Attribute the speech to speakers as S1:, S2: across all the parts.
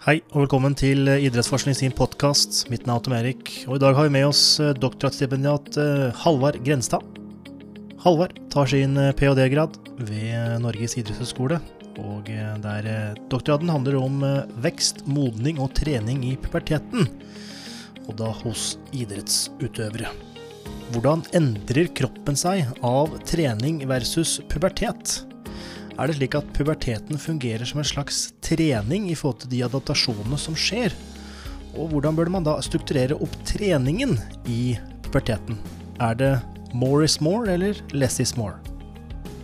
S1: Hei og velkommen til Idrettsforskning sin podkast. Mitt navn er Tom Erik, og i dag har vi med oss eh, doktorgradsstipendiat eh, Halvard Grenstad. Halvard tar sin eh, ph.d.-grad ved Norges idrettshøgskole, og der doktorgraden handler om vekst, modning og trening i puberteten, og da hos idrettsutøvere. Hvordan endrer kroppen seg av trening versus pubertet? Er det slik at puberteten fungerer som en slags trening i forhold til de adaptasjonene som skjer? Og hvordan burde man da strukturere opp treningen i puberteten? Er det more is more eller less is more?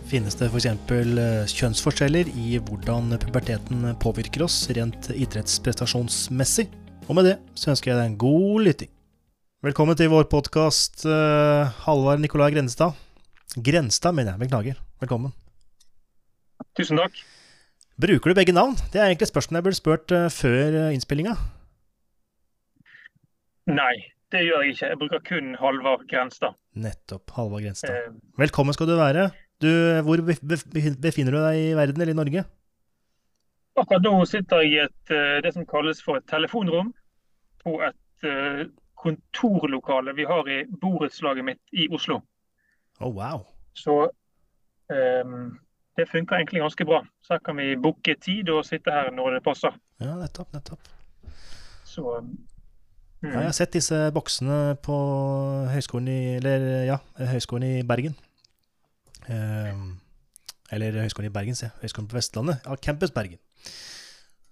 S1: Finnes det f.eks. Eh, kjønnsforskjeller i hvordan puberteten påvirker oss rent idrettsprestasjonsmessig? Og med det så ønsker jeg deg en god lytting. Velkommen til vår podkast, uh, Halvard Nikolai Grenstad. Grenstad, mener jeg. Beklager. Velkommen.
S2: Tusen takk.
S1: Bruker du begge navn? Det er egentlig spørsmålet jeg burde spurt uh, før uh, innspillinga.
S2: Nei, det gjør jeg ikke. Jeg bruker kun Halvard Grenstad.
S1: Nettopp. Halvard Grenstad. Eh, Velkommen skal du være. Du, hvor befinner du deg i verden eller i Norge?
S2: Akkurat nå sitter jeg i et, uh, det som kalles for et telefonrom på et kontorlokale vi har i borettslaget mitt i Oslo.
S1: Oh, wow.
S2: Så um, det funker egentlig ganske bra. Så her kan vi booke tid og sitte her når det passer.
S1: Ja, nettopp, nettopp.
S2: Så
S1: mm. ja, Jeg har sett disse boksene på høyskolen i, eller, ja, høyskolen i Bergen. Um, eller Høgskolen i Bergen, se. Høgskolen på Vestlandet. Ja, Campus Bergen.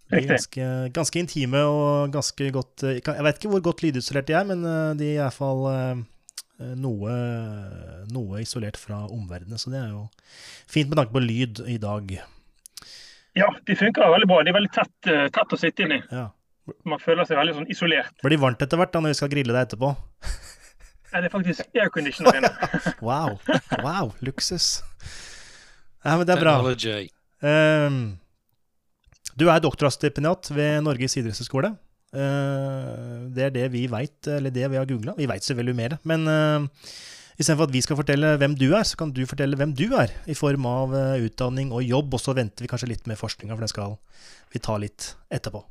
S1: De er ganske, ganske, intime og ganske godt Jeg vet ikke hvor godt lydisolert de er, men eh, de er iallfall Eh, noe, noe isolert fra omverdenen. Så det er jo fint med tanke på lyd i dag.
S2: Ja, de funker veldig bra. De er veldig tett, eh, tett å sitte inni.
S1: Ja.
S2: Man føler seg veldig sånn isolert.
S1: Blir de varmt etter hvert da når vi skal grille deg etterpå?
S2: Nei, det er faktisk airconditioner inne.
S1: wow. wow, luksus. Ja, men det er bra. Um, du er doktorstipendiat ved Norges idrettshøgskole. Eh, det er det vi veit, eller det vi har googla. Vi veit selvfølgelig mer. Men uh, istedenfor at vi skal fortelle hvem du er, så kan du fortelle hvem du er, i form av uh, utdanning og jobb. Og så venter vi kanskje litt med forskninga, for det skal vi ta litt etterpå.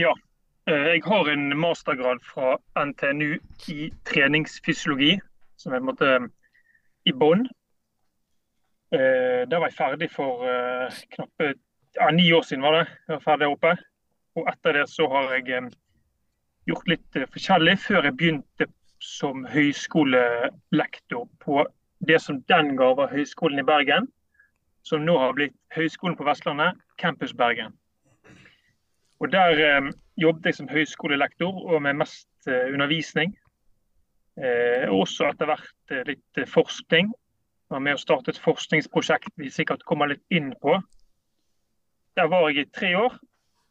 S2: Ja. Jeg har en mastergrad fra NTNU i treningsfysiologi, som en måte i bånn. Da var jeg ferdig for knappe ja, ni år siden. var det. Jeg var ferdig oppe. Og etter det så har jeg eh, gjort litt eh, forskjellig før jeg begynte som høyskolelektor på det som den gang var Høgskolen i Bergen, som nå har blitt Høgskolen på Vestlandet, Campus Bergen. Og Der eh, jobbet jeg som høyskolelektor og med mest eh, undervisning. Eh, også etter hvert eh, litt forskning. Jeg var med å starte et forskningsprosjekt vi sikkert kommer litt inn på. Der var jeg i tre år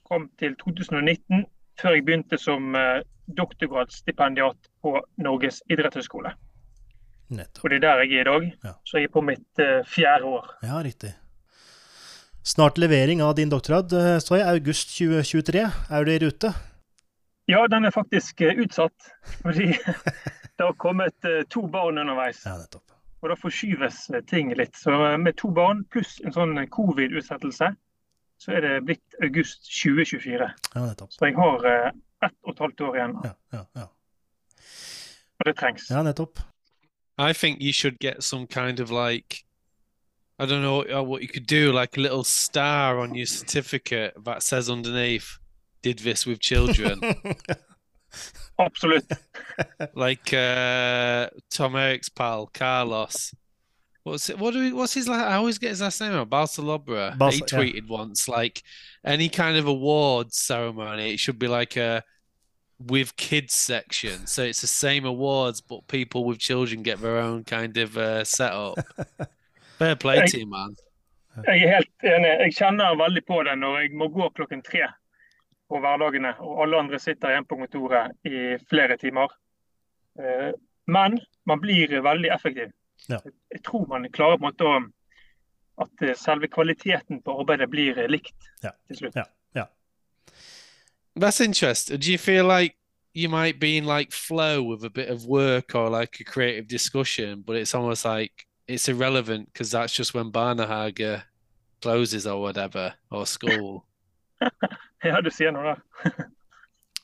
S2: fram til 2019, før jeg begynte som eh, doktorgradsstipendiat på Norges idrettshøgskole.
S1: Nettopp.
S2: Og det er der jeg er i dag. Ja. Så jeg er på mitt uh, fjerde år.
S1: Ja, riktig. Snart levering av din doktorgrad, eh, så jeg. August 2023. Er du i rute?
S2: Ja, den er faktisk uh, utsatt. Fordi det har kommet uh, to barn underveis.
S1: Ja, nettopp.
S2: Og da forskyves ting litt. Så med to barn pluss en sånn covid-utsettelse, så er det blitt august 2024.
S1: Ja.
S2: Så jeg har uh, ett og et halvt år igjen.
S1: Ja, ja, ja.
S2: Og det trengs.
S1: Ja, nettopp.
S3: I think you should get some kind of like I don't know uh, what you could do, like a little star on your certificate that says underneath, "Did this with children."
S2: Absolute.
S3: like uh, Tom Eric's pal Carlos What's it, what do we, what's his like? I always get his last name wrong. Balsalobra. Bals- he tweeted yeah. once like any kind of awards ceremony, it should be like a with kids section. So it's the same awards, but people with children get their own kind of uh, setup. Fair play to you, man.
S2: Jeg er helt enig. Jeg kjenner veldig på det når jeg må gå klokken tre på hverdagene, og alle andre sitter igjen på kontoret i flere timer. Eh, men man blir veldig effektiv.
S1: Ja.
S2: Jeg tror man klarer på en måte å at eh, selve kvaliteten på arbeidet blir eh, likt
S1: ja.
S2: til slutt.
S1: Ja. Ja.
S3: That's interesting. Do you feel like you might be in like flow with a bit of work or like a creative discussion, but it's almost like it's irrelevant because that's just when Barnahage closes or whatever or school?
S2: ja, du sier noe der.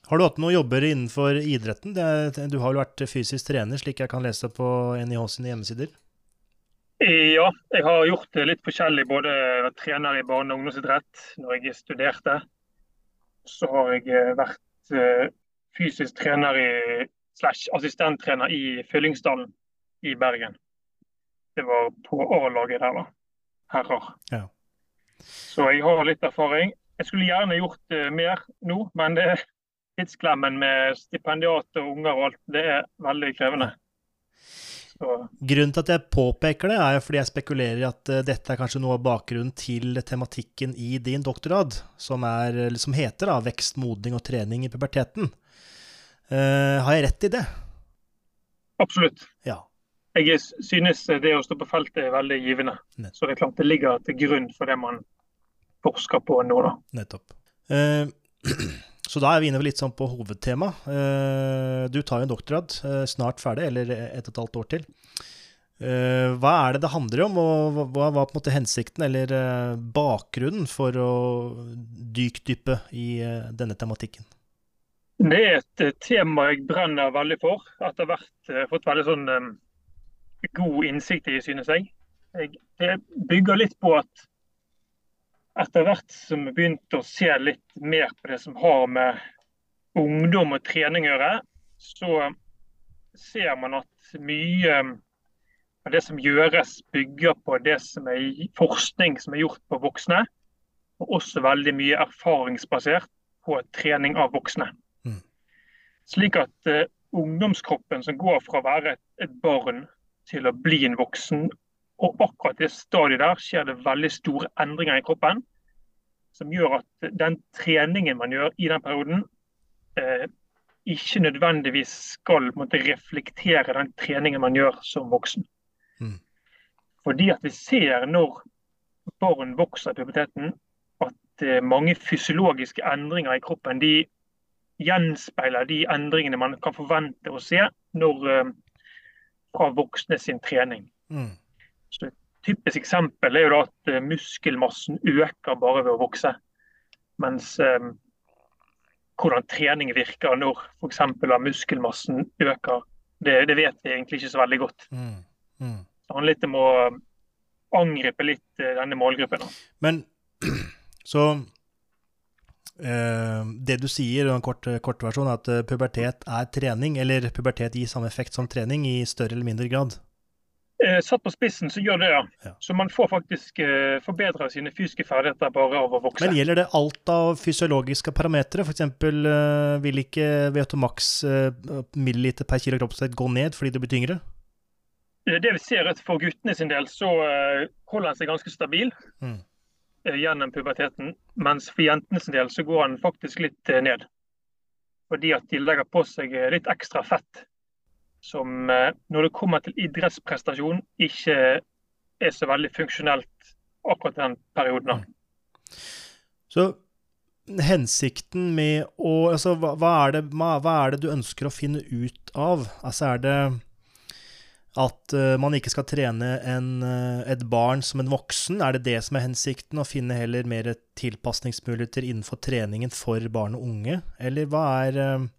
S1: har du hatt noen jobber innenfor idretten? du har vel vært fysisk trener, slik jeg kan lese på NIH sine hjemmesider?
S2: Ja, jeg har gjort litt forskjellig. Både trener i barne- og ungdomsidrett når jeg studerte. Så har jeg eh, vært eh, fysisk trener i, slash assistenttrener i Fyllingsdalen i Bergen. Det var på A-laget der, da. Herrer. Ja. Så jeg har litt erfaring. Jeg skulle gjerne gjort mer nå, men det, tidsklemmen med stipendiat og unger og alt, det er veldig krevende.
S1: Så. Grunnen til at jeg påpeker det, er fordi jeg spekulerer i at uh, dette er kanskje noe av bakgrunnen til tematikken i din doktorgrad, som, som heter da, 'Vekst, modning og trening i puberteten'. Uh, har jeg rett i det?
S2: Absolutt. Ja. Jeg synes det å stå på feltet er veldig givende. Nett. Så det er klart det ligger til grunn for det man forsker på nå, da.
S1: Nettopp. Uh, Så da er vi inne litt sånn på hovedtema. Eh, du tar jo en doktorgrad, eh, snart ferdig, eller et og et halvt år til. Eh, hva er det det handler om, og hva var på en måte hensikten eller bakgrunnen for å dykdyppe i denne tematikken?
S2: Det er et tema jeg brenner veldig for. Etter hvert har fått veldig sånn god innsikt i, synes jeg. Det bygger litt på at etter hvert som vi begynte å se litt mer på det som har med ungdom og trening å gjøre, så ser man at mye av det som gjøres, bygger på det som er forskning som er gjort på voksne. Og også veldig mye erfaringsbasert på trening av voksne. Mm. Slik at uh, ungdomskroppen som går fra å være et, et barn til å bli en voksen, og akkurat det stadiet der skjer det veldig store endringer i kroppen. Som gjør at den treningen man gjør i den perioden, eh, ikke nødvendigvis skal måtte, reflektere den treningen man gjør som voksen. Mm. Fordi at vi ser når barn vokser i puberteten, at eh, mange fysiologiske endringer i kroppen de gjenspeiler de endringene man kan forvente å se når, eh, fra voksne sin trening. Mm. Så et typisk eksempel er jo at eh, muskelmassen øker bare ved å vokse. Mens eh, hvordan trening virker når f.eks. muskelmassen øker, det, det, vet vi egentlig ikke så veldig godt. Mm. Mm. Det handler litt om å angripe litt denne målgruppen.
S1: Men så Uh, det du sier, en kort, kort versjon, at pubertet er trening, eller pubertet gir samme effekt som trening i større eller mindre grad?
S2: Eh, satt på spissen så gjør det, ja. ja. Så man får faktisk eh, forbedra sine fysiske ferdigheter bare av å vokse.
S1: Men gjelder det alt av fysiologiske parametere? F.eks. Eh, vil ikke VO2 max eh, milliliter per kilo kroppsvekt gå ned fordi det blir tyngre?
S2: Eh, det vi ser er at For guttene sin del så eh, holder han seg ganske stabil mm. Eh, gjennom puberteten. Mens for jentene sin del så går han faktisk litt ned. Fordi at de legger på seg litt ekstra fett som eh, når det kommer til idrettsprestasjon, ikke er så veldig funksjonelt akkurat den perioden. Mm.
S1: Så hensikten med å Altså, hva, hva, er det, hva, er det, du ønsker å finne ut av? Altså, er det at uh, man ikke skal trene en, uh, et barn som en voksen? Er det det som er hensikten? Å finne heller mer tilpasningsmuligheter innenfor treningen for barn og unge? Eller hva er uh,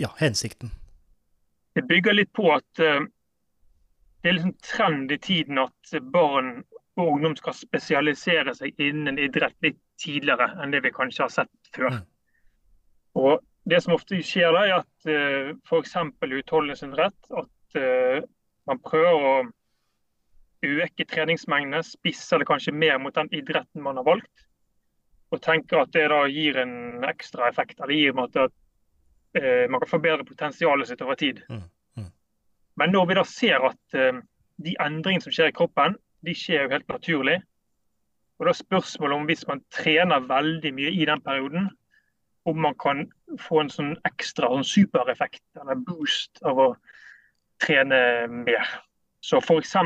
S1: ja, hensikten?
S2: Det bygger litt på at uh, det er liksom trend i tiden at barn og ungdom skal spesialisere seg innen idrett litt tidligere enn det vi kanskje har sett før. Mm. Og Det som ofte skjer, da, er at uh, f.eks. utholdenhetsidrett at uh, man prøver å øke treningsmengdene, spisser det kanskje mer mot den idretten man har valgt. Og tenker at det da gir en ekstra effekt. eller gir en måte at eh, man kan forbedre potensialet sitt over tid. Mm. Mm. Men når vi da ser at eh, de endringene som skjer i kroppen, de skjer jo helt naturlig. Og da er spørsmålet om hvis man trener veldig mye i den perioden, om man kan få en sånn ekstra sånn supereffekt eller boost av å trene mer. Så f.eks.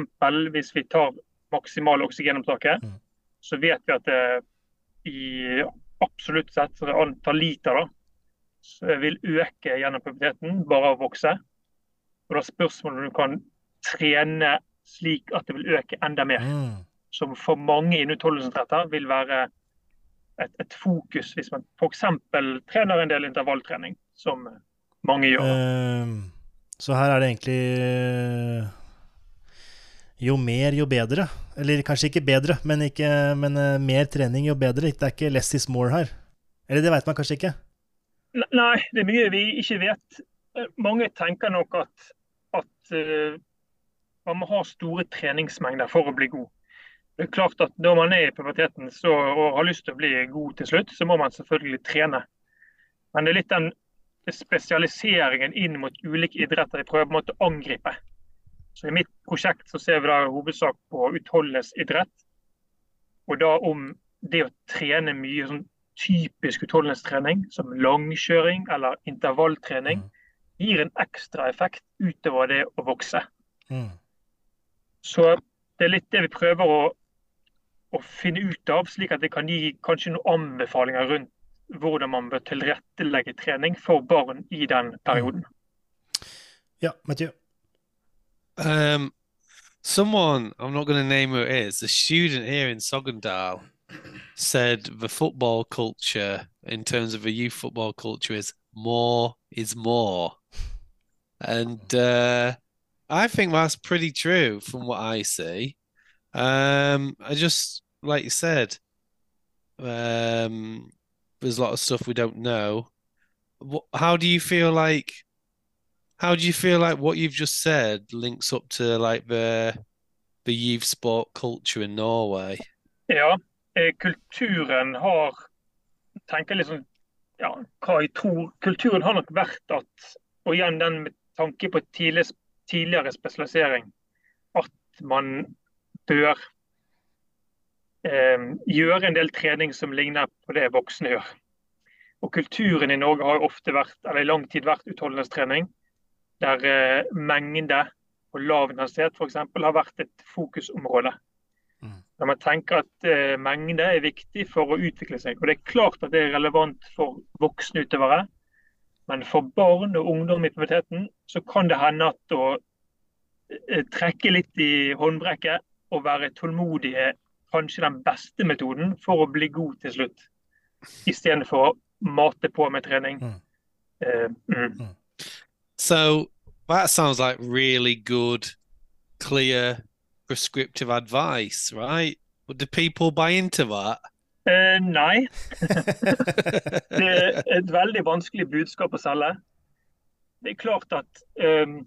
S2: hvis vi tar maksimale oksygenopptaket, mm. så vet vi at det i absolutt sett antall liter da, vil øke gjennom puberteten, bare av å vokse. Og da er spørsmålet om du kan trene slik at det vil øke enda mer. Mm. Som for mange innen utholdenhetsretter vil være et, et fokus hvis man f.eks. trener en del intervalltrening, som mange gjør. Uh,
S1: så her er det egentlig uh, jo mer, jo bedre. Eller kanskje ikke bedre, men, ikke, men uh, mer trening, jo bedre. Det er ikke less is more her. Eller det vet man kanskje ikke?
S2: Nei, det er mye vi ikke vet. Mange tenker nok at, at man må ha store treningsmengder for å bli god. Det er klart at Når man er i puberteten så, og har lyst til å bli god til slutt, så må man selvfølgelig trene. Men det er litt den spesialiseringen inn mot ulike idretter jeg prøver å angripe. Så I mitt prosjekt så ser vi da hovedsak på utholdenhetsidrett. Og da om det å trene mye sånn typisk utholdenhetstrening, som langkjøring eller intervalltrening, mm. gir en ekstra effekt utover det å vokse. Mm. Så det er litt det vi prøver å å finne ut av, slik at det kan gi kanskje noen anbefalinger rundt hvordan man bør tilrettelegge trening for barn i den perioden.
S1: Ja, Mathieu?
S3: Um, someone, I'm not going to name who it is, a student here in Sogndal said the football culture, in terms of a youth football culture, is more is more. And uh, I think that's pretty true from what I see. Um, I just like you said, um, there's a lot of stuff we don't know. How do you feel like? How do you feel like what you've just said links up to like the the youth sport culture in Norway?
S2: Eh, kulturen har tenker liksom, ja, hva jeg tror Kulturen har nok vært at, og igjen den med tanke på tidlig, tidligere spesialisering, at man bør eh, gjøre en del trening som ligner på det voksne gjør. Og Kulturen i Norge har ofte vært, eller i lang tid vært utholdenhetstrening, der eh, mengde og lav intensitet f.eks. har vært et fokusområde. Når man tenker at eh, mengde er viktig for å utvikle seg. Og Det er klart at det er relevant for voksne utøvere, men for barn og ungdom i puberteten så kan det hende at å eh, trekke litt i håndbrekket og være tålmodig er kanskje den beste metoden for å bli god til slutt. Istedenfor å mate på med trening. Mm. Uh, mm.
S3: Mm. So that sounds like really good, clear, prescriptive advice, right? But do people buy into that?
S2: Uh, nei. det er et veldig vanskelig budskap å selge. Det er klart at um,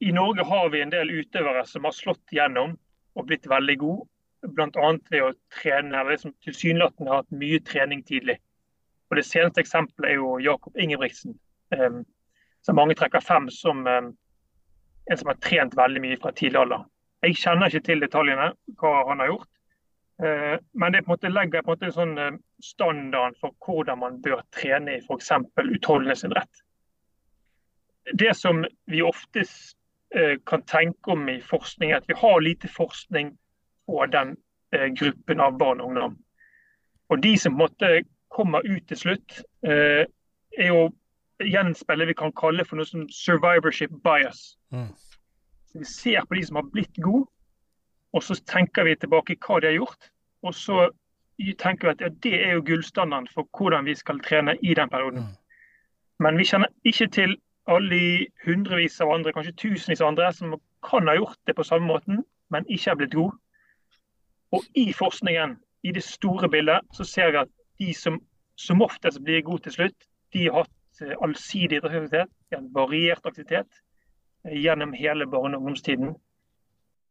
S2: i Norge har vi en del utøvere som har slått gjennom og blitt veldig gode. Bl.a. ved å trene, eller som tilsynelatende har hatt mye trening tidlig. Og Det seneste eksempelet er jo Jakob Ingebrigtsen, um, som mange trekker frem som um, en som har trent veldig mye fra tidlig alder. Jeg kjenner ikke til detaljene, hva han har gjort. Uh, men det på en måte legger på en måte sånn uh, standarden for hvordan man bør trene i f.eks. utholdenhetsidrett. Det som vi oftest Eh, kan tenke om i forskning, er at vi har lite forskning på den eh, gruppen av barn og ungdom. Og De som måtte kommer ut til slutt, eh, er jo gjenspeiler vi kan kalle for noe som survivorship bias. Mm. Så Vi ser på de som har blitt gode, og så tenker vi tilbake hva de har gjort. Og så tenker vi at ja, det er jo gullstandarden for hvordan vi skal trene i den perioden. Mm. Men vi kjenner ikke til alle de hundrevis av andre, kanskje tusenvis av andre, som kan ha gjort det på samme måten, men ikke har blitt gode. Og i forskningen, i det store bildet, så ser vi at de som som oftest blir gode til slutt, de har hatt eh, allsidig idrettsaktivitet, en variert aktivitet gjennom hele barne- og ungdomstiden.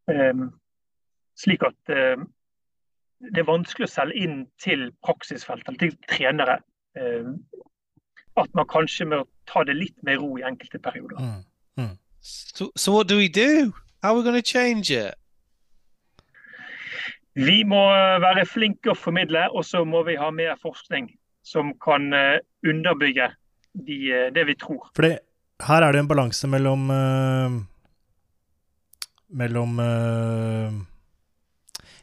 S2: Um, slik at um, det er vanskelig å selge inn til praksisfeltet, til trenere, um, at man kanskje må ta det litt med ro i enkelte perioder. Mm. Mm.
S3: So, so what do we do? How are we going to change it?
S2: Vi må være flinke å formidle, og så må vi ha mer forskning som kan uh, underbygge de, uh, det vi tror.
S1: Fordi her er det en balanse mellom uh, mellom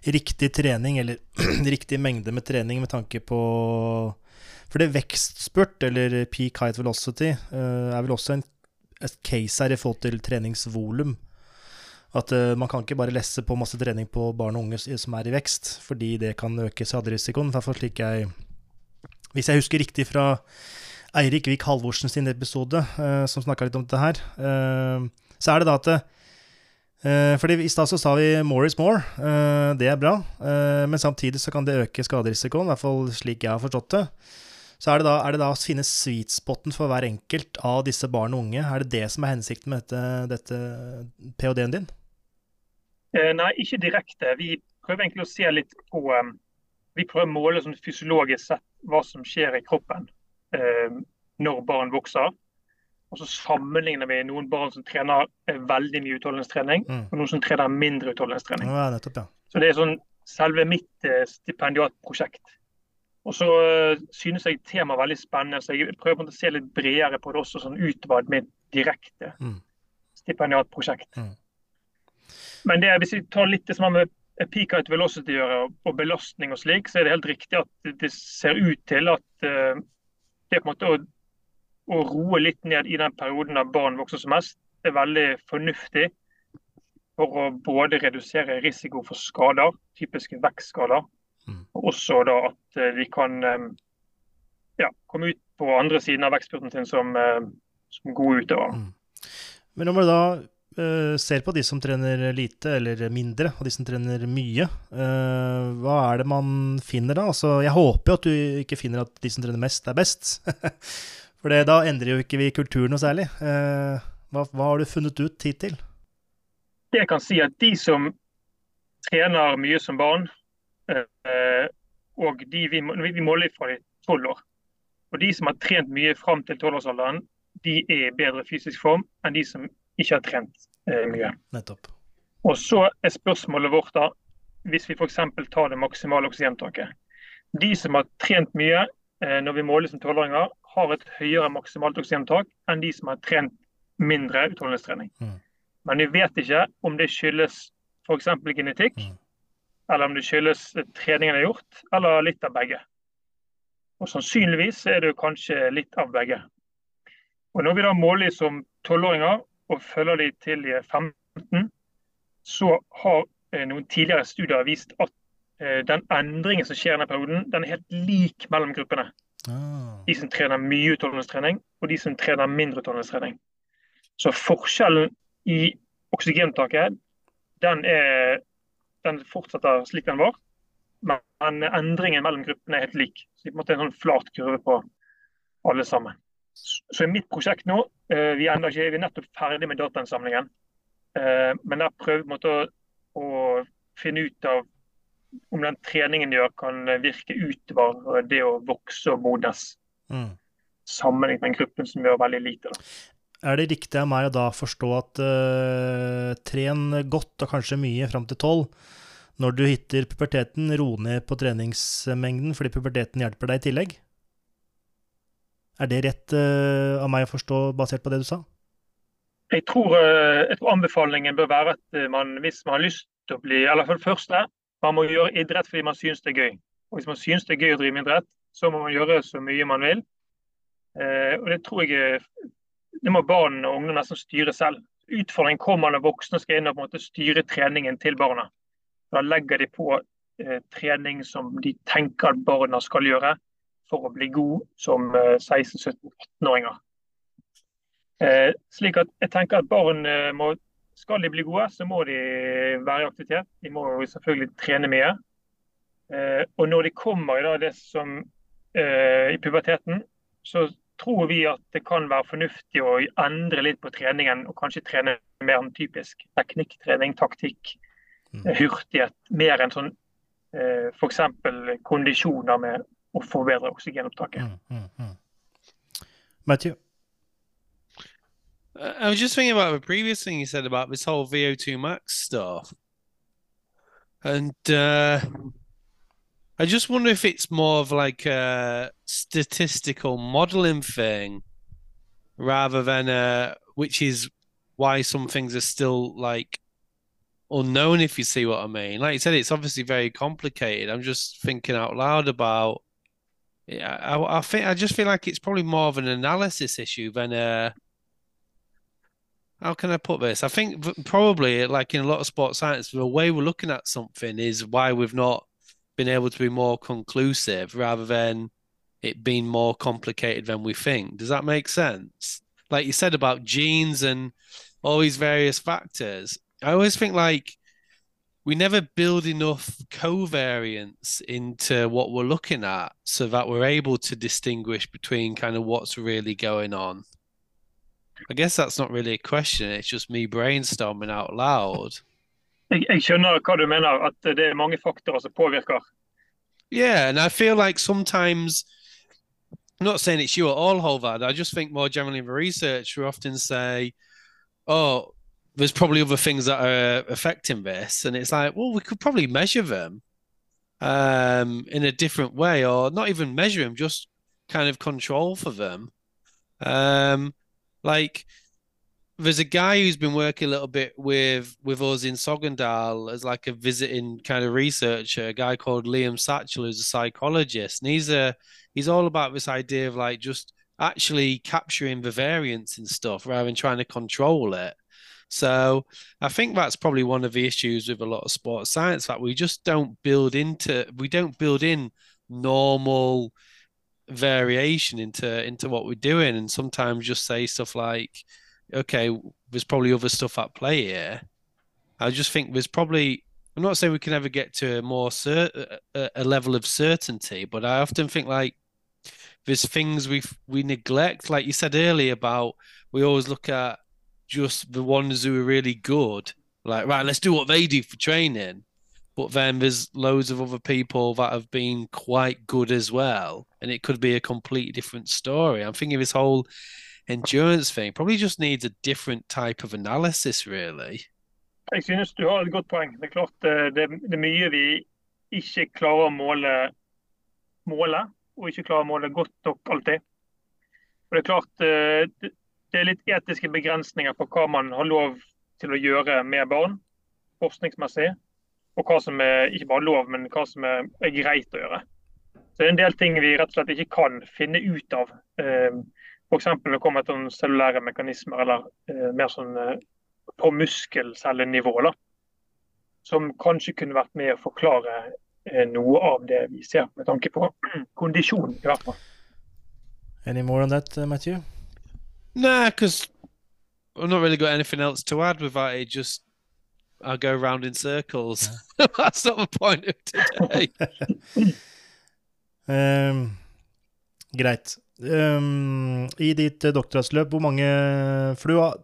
S1: riktig trening, eller riktig mengde med trening med tanke på for det vekstspurt, eller peak height velocity, uh, er vel også en, et case her i forhold til treningsvolum. At uh, man kan ikke bare lesse på masse trening på barn og unge som er i vekst, fordi det kan øke skaderisikoen. Derfor slik Hvis jeg husker riktig fra Eirik Vik Halvorsen sin episode, uh, som snakka litt om dette her, uh, så er det da at uh, fordi I stad sa vi 'more is more'. det er bra. men samtidig så kan det øke skaderisikoen, i hvert fall slik jeg har forstått det. Så er det, da, er det da å finne sweet spoten for hver enkelt av disse barn og unge? Er det det som er hensikten med dette, dette ph.d.-en din?
S2: Eh, nei, ikke direkte. Vi prøver egentlig å se litt på Vi prøver å måle sånn fysiologisk sett hva som skjer i kroppen eh, når barn vokser. Og så sammenligner vi noen barn som trener eh, veldig mye utholdenhetstrening, mm. og noen som trener mindre utholdenhetstrening.
S1: Ja, nettopp, ja.
S2: Så det er sånn selve mitt eh, stipendiatprosjekt. Og så synes jeg temaet er veldig spennende, så jeg prøver å se litt bredere på det også, sånn utover mitt direkte mm. stipendiatprosjekt. Mm. Men det, hvis vi tar litt det som har med peak height velocity å gjøre, og belastning og slik, så er det helt riktig at det ser ut til at det på en måte å, å roe litt ned i den perioden der barn vokser som mest, er veldig fornuftig for å både redusere risiko for skader, typiske vekstskader, Mm. Og også da at de eh, kan eh, ja, komme ut på andre siden av vekstspurten sin som, eh, som gode utøvere. Mm.
S1: Men når man da ser på de som trener lite eller mindre, og de som trener mye, uh, hva er det man finner da? Altså, jeg håper jo at du ikke finner at de som trener mest, er best. For det, da endrer jo ikke vi kulturen noe særlig. Uh, hva, hva, har du funnet ut hittil?
S2: Det jeg kan si at De som trener mye som barn, Eh, og de, vi, vi måler fra de tolv år. Og De som har trent mye fram til tolvårsalderen, de er i bedre fysisk form enn de som ikke har trent eh, mye.
S1: Nettopp.
S2: Og Så er spørsmålet vårt da, hvis vi f.eks. tar det maksimale oksygentaket. De som har trent mye eh, når vi måler som tolvåringer, har et høyere maksimalt oksygentak enn de som har trent mindre utholdenhetstrening. Mm. Men vi vet ikke om det skyldes f.eks. genetikk. Mm eller om det skyldes treningen er gjort, eller litt av begge. Og Sannsynligvis er det kanskje litt av begge. Og Når vi da måler som tolvåringer og følger de til de er 15, så har eh, noen tidligere studier vist at eh, den endringen som skjer i denne perioden, den er helt lik mellom gruppene. Ah. De som trener mye utholdenhetstrening, og de som trener mindre utholdenhetstrening. Så forskjellen i oksygentaket, den er den fortsetter slik den var. Men endringen mellom gruppene er helt lik. Så det er på en måte en sånn flat kurve på alle sammen. Så i mitt prosjekt nå, eh, vi er, ikke, vi er nettopp ferdig med datainnsamlingen. Eh, men der prøver vi å, å finne ut av om den treningen gjør kan virke utover det å vokse og modnes. Mm. Sammenlignet med en gruppe som gjør veldig lite. Da.
S1: Er det riktig av meg å da forstå at uh, tren godt og kanskje mye fram til tolv, når du hitter puberteten, ro ned på treningsmengden fordi puberteten hjelper deg i tillegg? Er det rett uh, av meg å forstå basert på det du sa?
S2: Jeg tror, uh, jeg tror anbefalingen bør være at man, hvis man har lyst til å bli Eller for det første, man må gjøre idrett fordi man synes det er gøy. Og hvis man synes det er gøy å drive med idrett, så må man gjøre så mye man vil. og det tror jeg det må barn og ungdom nesten styre selv. Utfordringen kommer når voksne skal inn og på en måte styre treningen til barna. Da legger de på eh, trening som de tenker at barna skal gjøre for å bli god som eh, 16-17-18-åringer. Eh, slik at jeg tenker at barn eh, må, Skal de bli gode, så må de være i aktivitet. De må jo selvfølgelig trene mye. Eh, og når de kommer i da, det som eh, i puberteten, så tror vi at det kan være fornuftig å endre litt på treningen og kanskje trene mer enn typisk teknikktrening, taktikk, mm. Eh, hurtighet. Mer enn sånn eh, f.eks. kondisjoner med å forbedre oksygenopptaket. Mm, mm, mm.
S1: Matthew?
S3: I was just thinking about the previous thing you said about this whole VO2 max stuff. And uh, I just wonder if it's more of like a statistical modeling thing rather than a, which is why some things are still like unknown, if you see what I mean. Like you said, it's obviously very complicated. I'm just thinking out loud about. I, I think I just feel like it's probably more of an analysis issue than a how can I put this? I think probably like in a lot of sports science, the way we're looking at something is why we've not been able to be more conclusive rather than it being more complicated than we think. Does that make sense? Like you said about genes and all these various factors. I always think like we never build enough covariance into what we're looking at so that we're able to distinguish between kind of what's really going on. I guess that's not really a question, it's just me brainstorming out loud.
S2: Jeg, jeg skjønner hva du mener, at det er mange faktorer som påvirker.
S3: Yeah, and I feel like sometimes, I'm not saying it's you at all, Holvad, I just think more generally in the research, we often say, oh, there's probably other things that are affecting this. And it's like, well, we could probably measure them um, in a different way, or not even measure them, just kind of control for them. Um, like there's a guy who's been working a little bit with with us in Sogndal as like a visiting kind of researcher, a guy called Liam Satchel, who's a psychologist, and he's a he's all about this idea of like just actually capturing the variance and stuff rather than trying to control it. So I think that's probably one of the issues with a lot of sports science that we just don't build into we don't build in normal variation into into what we're doing. And sometimes just say stuff like okay there's probably other stuff at play here. I just think there's probably i'm not saying we can ever get to a more cert- a, a level of certainty but i often think like there's things we we neglect. Like you said earlier about we always look at just the ones who are really good like right let's do what they do for training but then there's loads of other people that have been quite good as well, and it could be a completely different story. I'm thinking this whole endurance thing probably just needs a different type of analysis, really.
S2: Jeg synes du har et godt poeng. Det er klart det, det er mye vi ikke klarer å måle, måle, og ikke klarer å måle godt nok alltid. Og Det er klart det, er litt etiske begrensninger på hva man har lov til å gjøre med barn, forskningsmessig og hva som er ikke bare lov, men hva som er, er, greit å gjøre. Så Det er en del ting vi rett og slett ikke kan finne ut av. Eh, F.eks. når det kommer til cellulære mekanismer, eller eh, mer sånn eh, på muskelcellenivå. Da, som kanskje kunne vært med å forklare noe av det vi ser, med tanke på kondisjon, i hvert fall.
S1: Any more on that, Matthew?
S3: Nah, because I've not really got anything else to add without. It just I go round in circles. Yeah. That's not the point of today.
S1: um, greit. Um, I ditt uh, doktorgradsløp, hvor mange For du har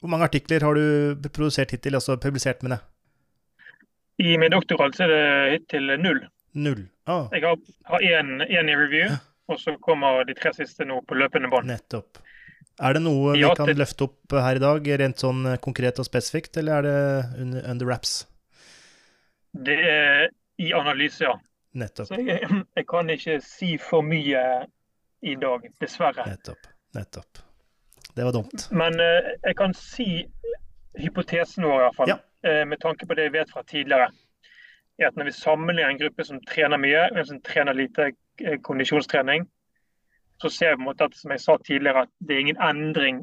S1: Hvor mange artikler har du produsert hittil, altså publisert med det?
S2: I min doktorgrad så er det hittil null.
S1: Null. Ah.
S2: Jeg har én i review, ja. og så kommer de tre siste nå på løpende bånd.
S1: Nettopp. Er det noe vi kan løfte opp her i dag, rent sånn eh, konkret og spesifikt, eller er det under, under wraps?
S2: Det er i analyse, ja.
S1: Nettopp.
S2: Så jeg, jeg, kan ikke si for mye i dag, dessverre.
S1: Nettopp. Nettopp. Det var dumt.
S2: Men uh, jeg kan si hypotesen vår, i hvert fall, ja. uh, med tanke på det jeg vet fra tidligere. er at Når vi sammenligner en gruppe som trener mye, en som trener lite kondisjonstrening, så ser vi at som jeg sa tidligere, at det er ingen endring,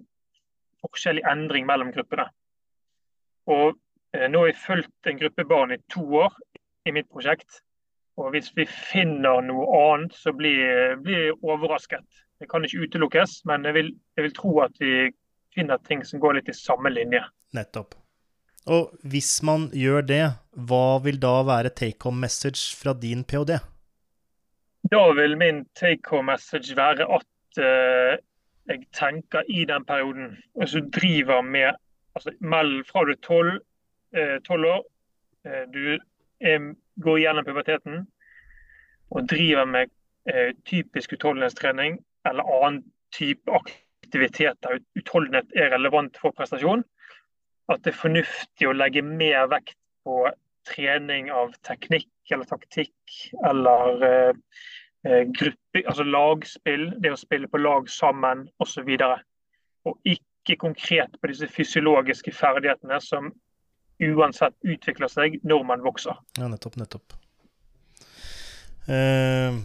S2: forskjellig endring mellom gruppene. Og eh, Nå har jeg fulgt en gruppe barn i to år i mitt prosjekt. Og Hvis vi finner noe annet, så blir, blir jeg overrasket. Det kan ikke utelukkes, men jeg vil, jeg vil tro at vi finner ting som går litt i samme linje.
S1: Nettopp. Og hvis man gjør det, hva vil da være take home message fra din ph.d.?
S2: Da vil min take home message være at uh, jeg tenker i den perioden, altså driver med altså, Fra du er tolv uh, år, uh, du er, går gjennom puberteten og driver med typisk utholdenhetstrening eller annen type aktiviteter. Utholdenhet er relevant for prestasjon. At det er fornuftig å legge mer vekt på trening av teknikk eller taktikk eller eh, eh, gruppe, altså lagspill, det å spille på lag sammen osv. Og, så og ikke konkret på disse fysiologiske ferdighetene som uansett utvikler seg når man vokser.
S1: Ja, nettopp, nettopp. Eh,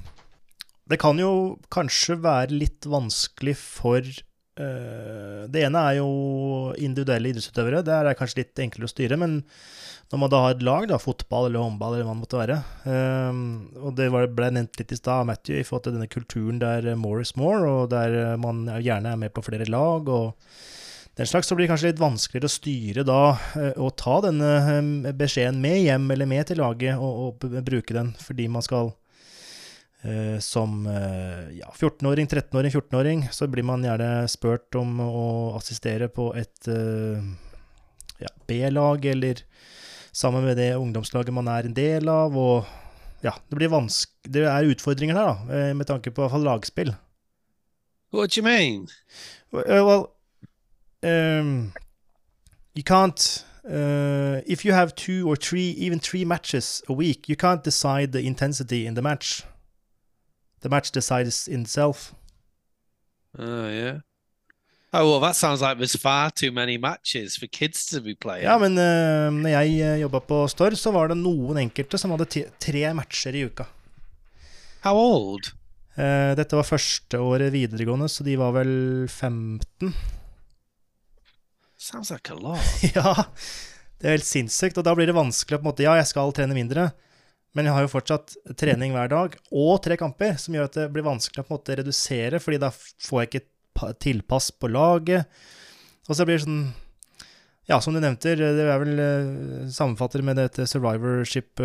S1: det kan jo kanskje være litt vanskelig for Det ene er jo individuelle idrettsutøvere. Det er kanskje litt enklere å styre. Men når man da har et lag, da, fotball eller håndball eller hva det måtte være um, Og det ble nevnt litt i stad av Matthew i forhold til denne kulturen der more is more, og der man gjerne er med på flere lag. og den slags, så blir det kanskje litt vanskeligere å styre da og ta denne beskjeden med hjem eller med til laget og, og bruke den fordi man skal Eh, som eh, ja, 14-åring, 13-åring, 14-åring, så blir man gjerne spurt om å assistere på et eh, ja, B-lag, eller sammen med det ungdomslaget man er en del av. Og ja, det Det er utfordringer der, da, med tanke på hvert fall lagspill.
S3: What mener you mean?
S1: Well, um, you can't uh, if you have two or three, even three matches a week, you can't decide the intensity in the match. The match decides itself.
S3: Oh yeah. Oh, well, that sounds like there's far too many matches for kids to be playing.
S1: Ja, men uh, når jeg uh, jobba på Stord, så var det noen enkelte som hadde tre matcher i uka.
S3: How old?
S1: Uh, dette var første året videregående, så de var vel 15.
S3: Sounds like a lot.
S1: ja, det er helt sinnssykt. Og da blir det vanskelig å på en måte Ja, jeg skal trene mindre, men jeg har jo fortsatt trening hver dag og tre kamper, som gjør at det blir vanskelig å på en måte redusere, fordi da får jeg ikke tilpass på laget. Og så blir det sånn Ja, som du nevnte, det er vel uh, sammenfatter med dette survivorship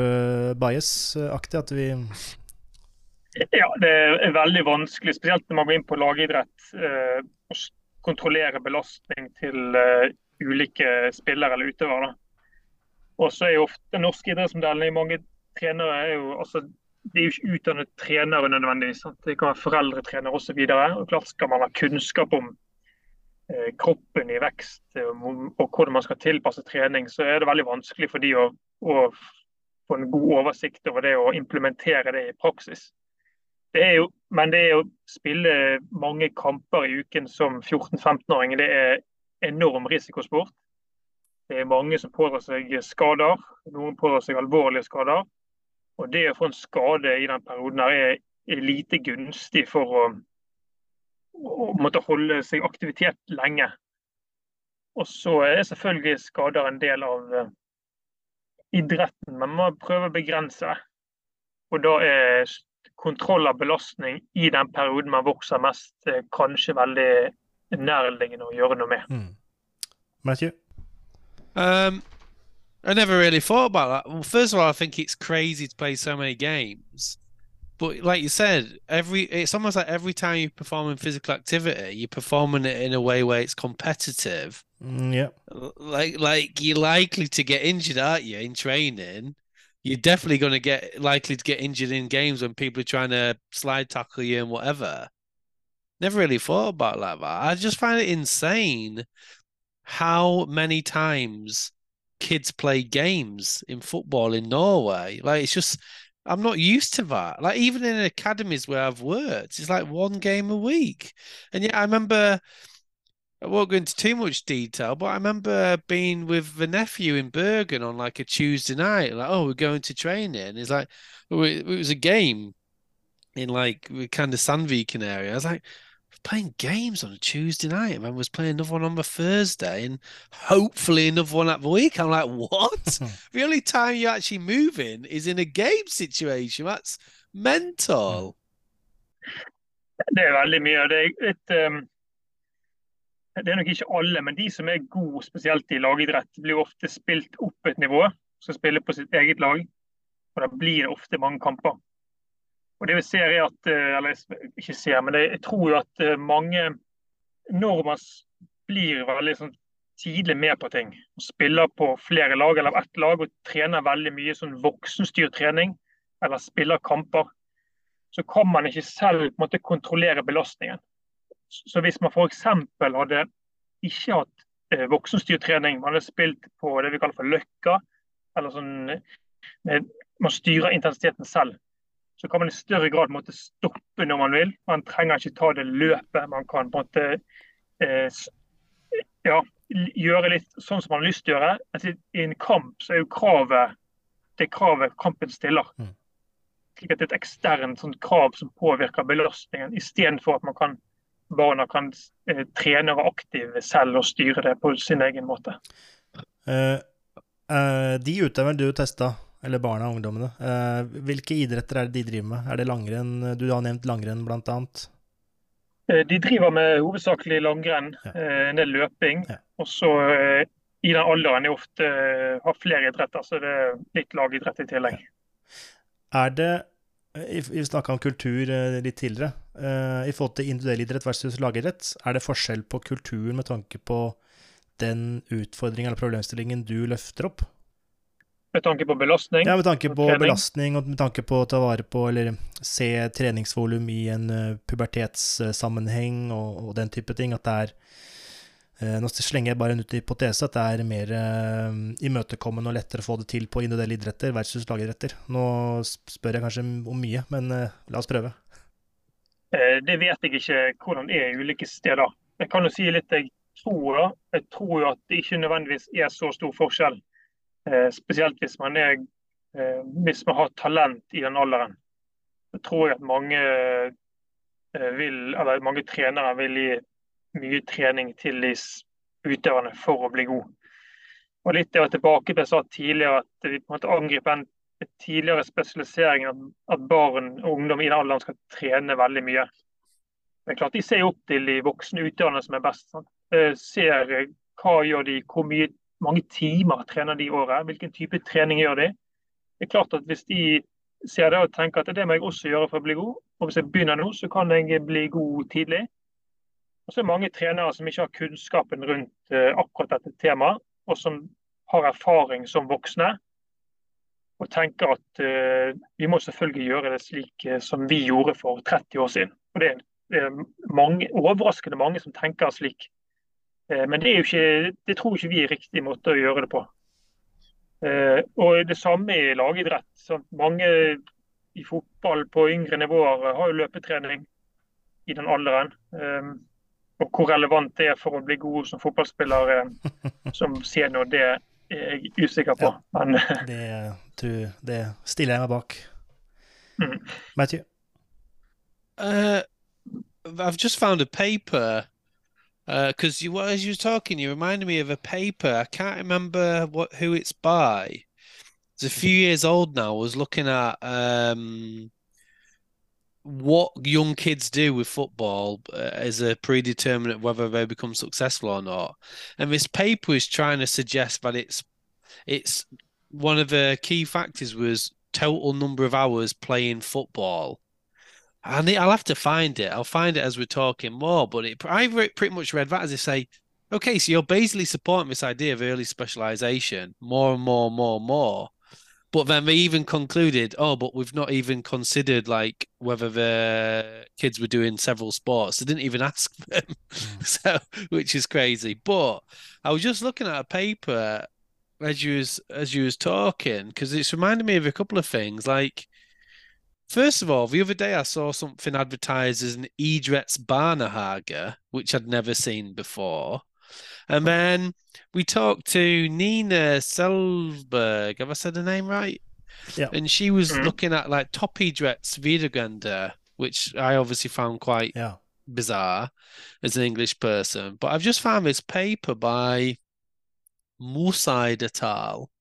S1: bias-aktig, at vi
S2: Ja, det er veldig vanskelig, spesielt når man går inn på lagidrett, uh, å kontrollere belastning til ulike spillere eller utøvere. Og så er jo ofte norsk idrettsmodellen i mange trenere er jo altså, de er jo ikke utdannet trenere nødvendigvis. Sant? Det kan være foreldretrenere osv. Klart skal man ha kunnskap om eh, kroppen i vekst og, og hvordan man skal tilpasse trening, så er det veldig vanskelig for de å, å få en god oversikt over det og implementere det i praksis. Det jo, men det å spille mange kamper i uken som 14-15-åring, det er enorm risikosport. Det er mange som pådrar seg skader. Noen pådrar seg alvorlige skader. Og det å få en skade i den perioden er, er lite gunstig for å, å måtte holde seg aktivitet lenge. Og så er selvfølgelig skader en del av uh, idretten, men man må prøve å begrense det. Og da er kontroll av belastning i den perioden man vokser mest, uh, kanskje veldig nærliggende å gjøre noe med. Mm.
S1: Matthew?
S3: Um, I never really thought about that. Well, first of all, I think it's crazy to play so many games. But like you said, every it's almost like every time you perform in physical activity, you're performing it in a way where it's competitive.
S1: Mm, yeah.
S3: Like like you're likely to get injured, aren't you, in training? You're definitely going to get likely to get injured in games when people are trying to slide tackle you and whatever. Never really thought about like that. I just find it insane how many times kids play games in football in Norway. Like it's just I'm not used to that. Like even in academies where I've worked, it's like one game a week. And yet I remember I won't go into too much detail, but I remember being with the nephew in Bergen on like a Tuesday night, like, oh, we're going to training. And it's like, it was a game in like kind of Sandviken area. I was like, playing games on a Tuesday night and then was playing another one on the Thursday and hopefully another one at the week. I'm like, what? the only time you're actually moving is in a game situation. That's mental.
S2: Det er veldig mye. Det er, et, um, det er nok ikke alle, men de som er gode, spesielt i lagidrett, blir ofte spilt opp et nivå. Skal spille på sitt eget lag. Og da blir det ofte mange kamper. Og det vi ser er at, eh, eller ikke ser, men jeg tror jo at mange, mange nordmenn blir veldig sånn tidlig med på ting. og Spiller på flere lag eller ett lag og trener veldig mye sånn voksenstyrt trening. Eller spiller kamper. Så kan man ikke selv på en måte kontrollere belastningen. Så hvis man f.eks. hadde ikke hatt eh, voksenstyrt trening, man hadde spilt på det vi kaller for løkka, eller sånn Man styrer intensiteten selv så kan man i større grad måtte stoppe når man vil. Man trenger ikke ta det løpet. Man kan på en måte eh, ja, gjøre litt sånn som man har lyst til å gjøre. Altså, I en kamp så er jo kravet det kravet kampen stiller. Mm. Slik at det er et eksternt sånn krav som påvirker belastningen, istedenfor at man kan barna kan eh, trene og være aktive selv og styre det på sin egen måte.
S1: Uh, uh, de utøverne du testa, eller barna og ungdommene, uh, hvilke idretter er det de driver med? Er det langrenn? Du har nevnt langrenn, blant annet.
S2: De driver med hovedsakelig langrenn, ja. en del løping. Ja. Og så i den alderen er ofte har flere idretter, så det er litt lagidrett i tillegg.
S1: Ja. Er det vi snakka om kultur litt tidligere. I forhold til individuell idrett versus lagidrett, er det forskjell på kulturen med tanke på den utfordringen eller problemstillingen du løfter opp?
S2: Med tanke på belastning?
S1: Ja, med tanke på trening. belastning og med tanke på å ta vare på eller se treningsvolum i en uh, pubertetssammenheng og, og, den type ting. At det er uh, Nå slenger jeg bare en ut hypotese at det er mer uh, imøtekommende og lettere å få det til på individuelle idretter versus lagidretter. Nå spør jeg kanskje om mye, men la oss prøve.
S2: Det vet jeg ikke hvordan det er i ulike steder. Jeg kan jo si litt jeg tror, da, jeg tror at det ikke nødvendigvis er så stor forskjell. Eh, spesielt hvis man, er, eh, hvis man har talent i den alderen. Jeg tror jeg at mange, eh, vil, mange trenere vil gi mye trening til de utøverne for å bli god. Og litt det å tilbake til jeg sa tidligere, at vi på en måte angriper den tidligere spesialiseringen at barn og ungdom i den alderen skal trene veldig mye. Er klart De ser opp til de voksne utøverne som er best. Sant? Ser hva gjør de, hvor mye, mange timer trener de i året, hvilken type trening gjør de. Det er klart at Hvis de ser det og tenker at det må jeg også gjøre for å bli god, og hvis jeg begynner nå, så kan jeg bli god tidlig. Og så er det mange trenere som ikke har kunnskapen rundt uh, akkurat dette temaet, og som har erfaring som voksne. Og tenker at uh, vi må selvfølgelig gjøre det slik uh, som vi gjorde for 30 år siden. Og Det er mange, overraskende mange som tenker slik. Eh, men det, ikke, det, tror ikke vi er riktig måte å gjøre det på. Eh, og Det samme i lagidrett. Sant? Mange i fotball på yngre nivåer har jo løpetrening i den alderen. Eh, og hvor relevant det er for å bli god som fotballspiller som senior, det er jeg usikker på. Ja, Men,
S1: det, det, stiller jeg meg bak. Mm. Matthew?
S3: Uh, I've just found a paper because uh, you as you were talking, you reminded me of a paper. I can't remember what who it's by. It's a few years old now. I was looking at um, what young kids do with football uh, as a predeterminant whether they become successful or not. And this paper is trying to suggest that it's it's one of the key factors was total number of hours playing football I need, I'll have to find it. I'll find it as we're talking more. But it, I pretty much read that as they say, okay, so you're basically supporting this idea of early specialization more and more, and more, and more. But then they even concluded, oh, but we've not even considered like whether the kids were doing several sports. They didn't even ask them, mm. so which is crazy. But I was just looking at a paper as you was as you was talking because it's reminded me of a couple of things. Like First of all, the other day I saw something advertised as an Idrets Barnehage, which I'd never seen before. And then we talked to Nina Selberg. Have I said the name right?
S1: Yeah.
S3: And she was mm-hmm. looking at like top Idrets Wiedergander, which I obviously found quite
S1: yeah.
S3: bizarre as an English person. But I've just found this paper by Musaid et al.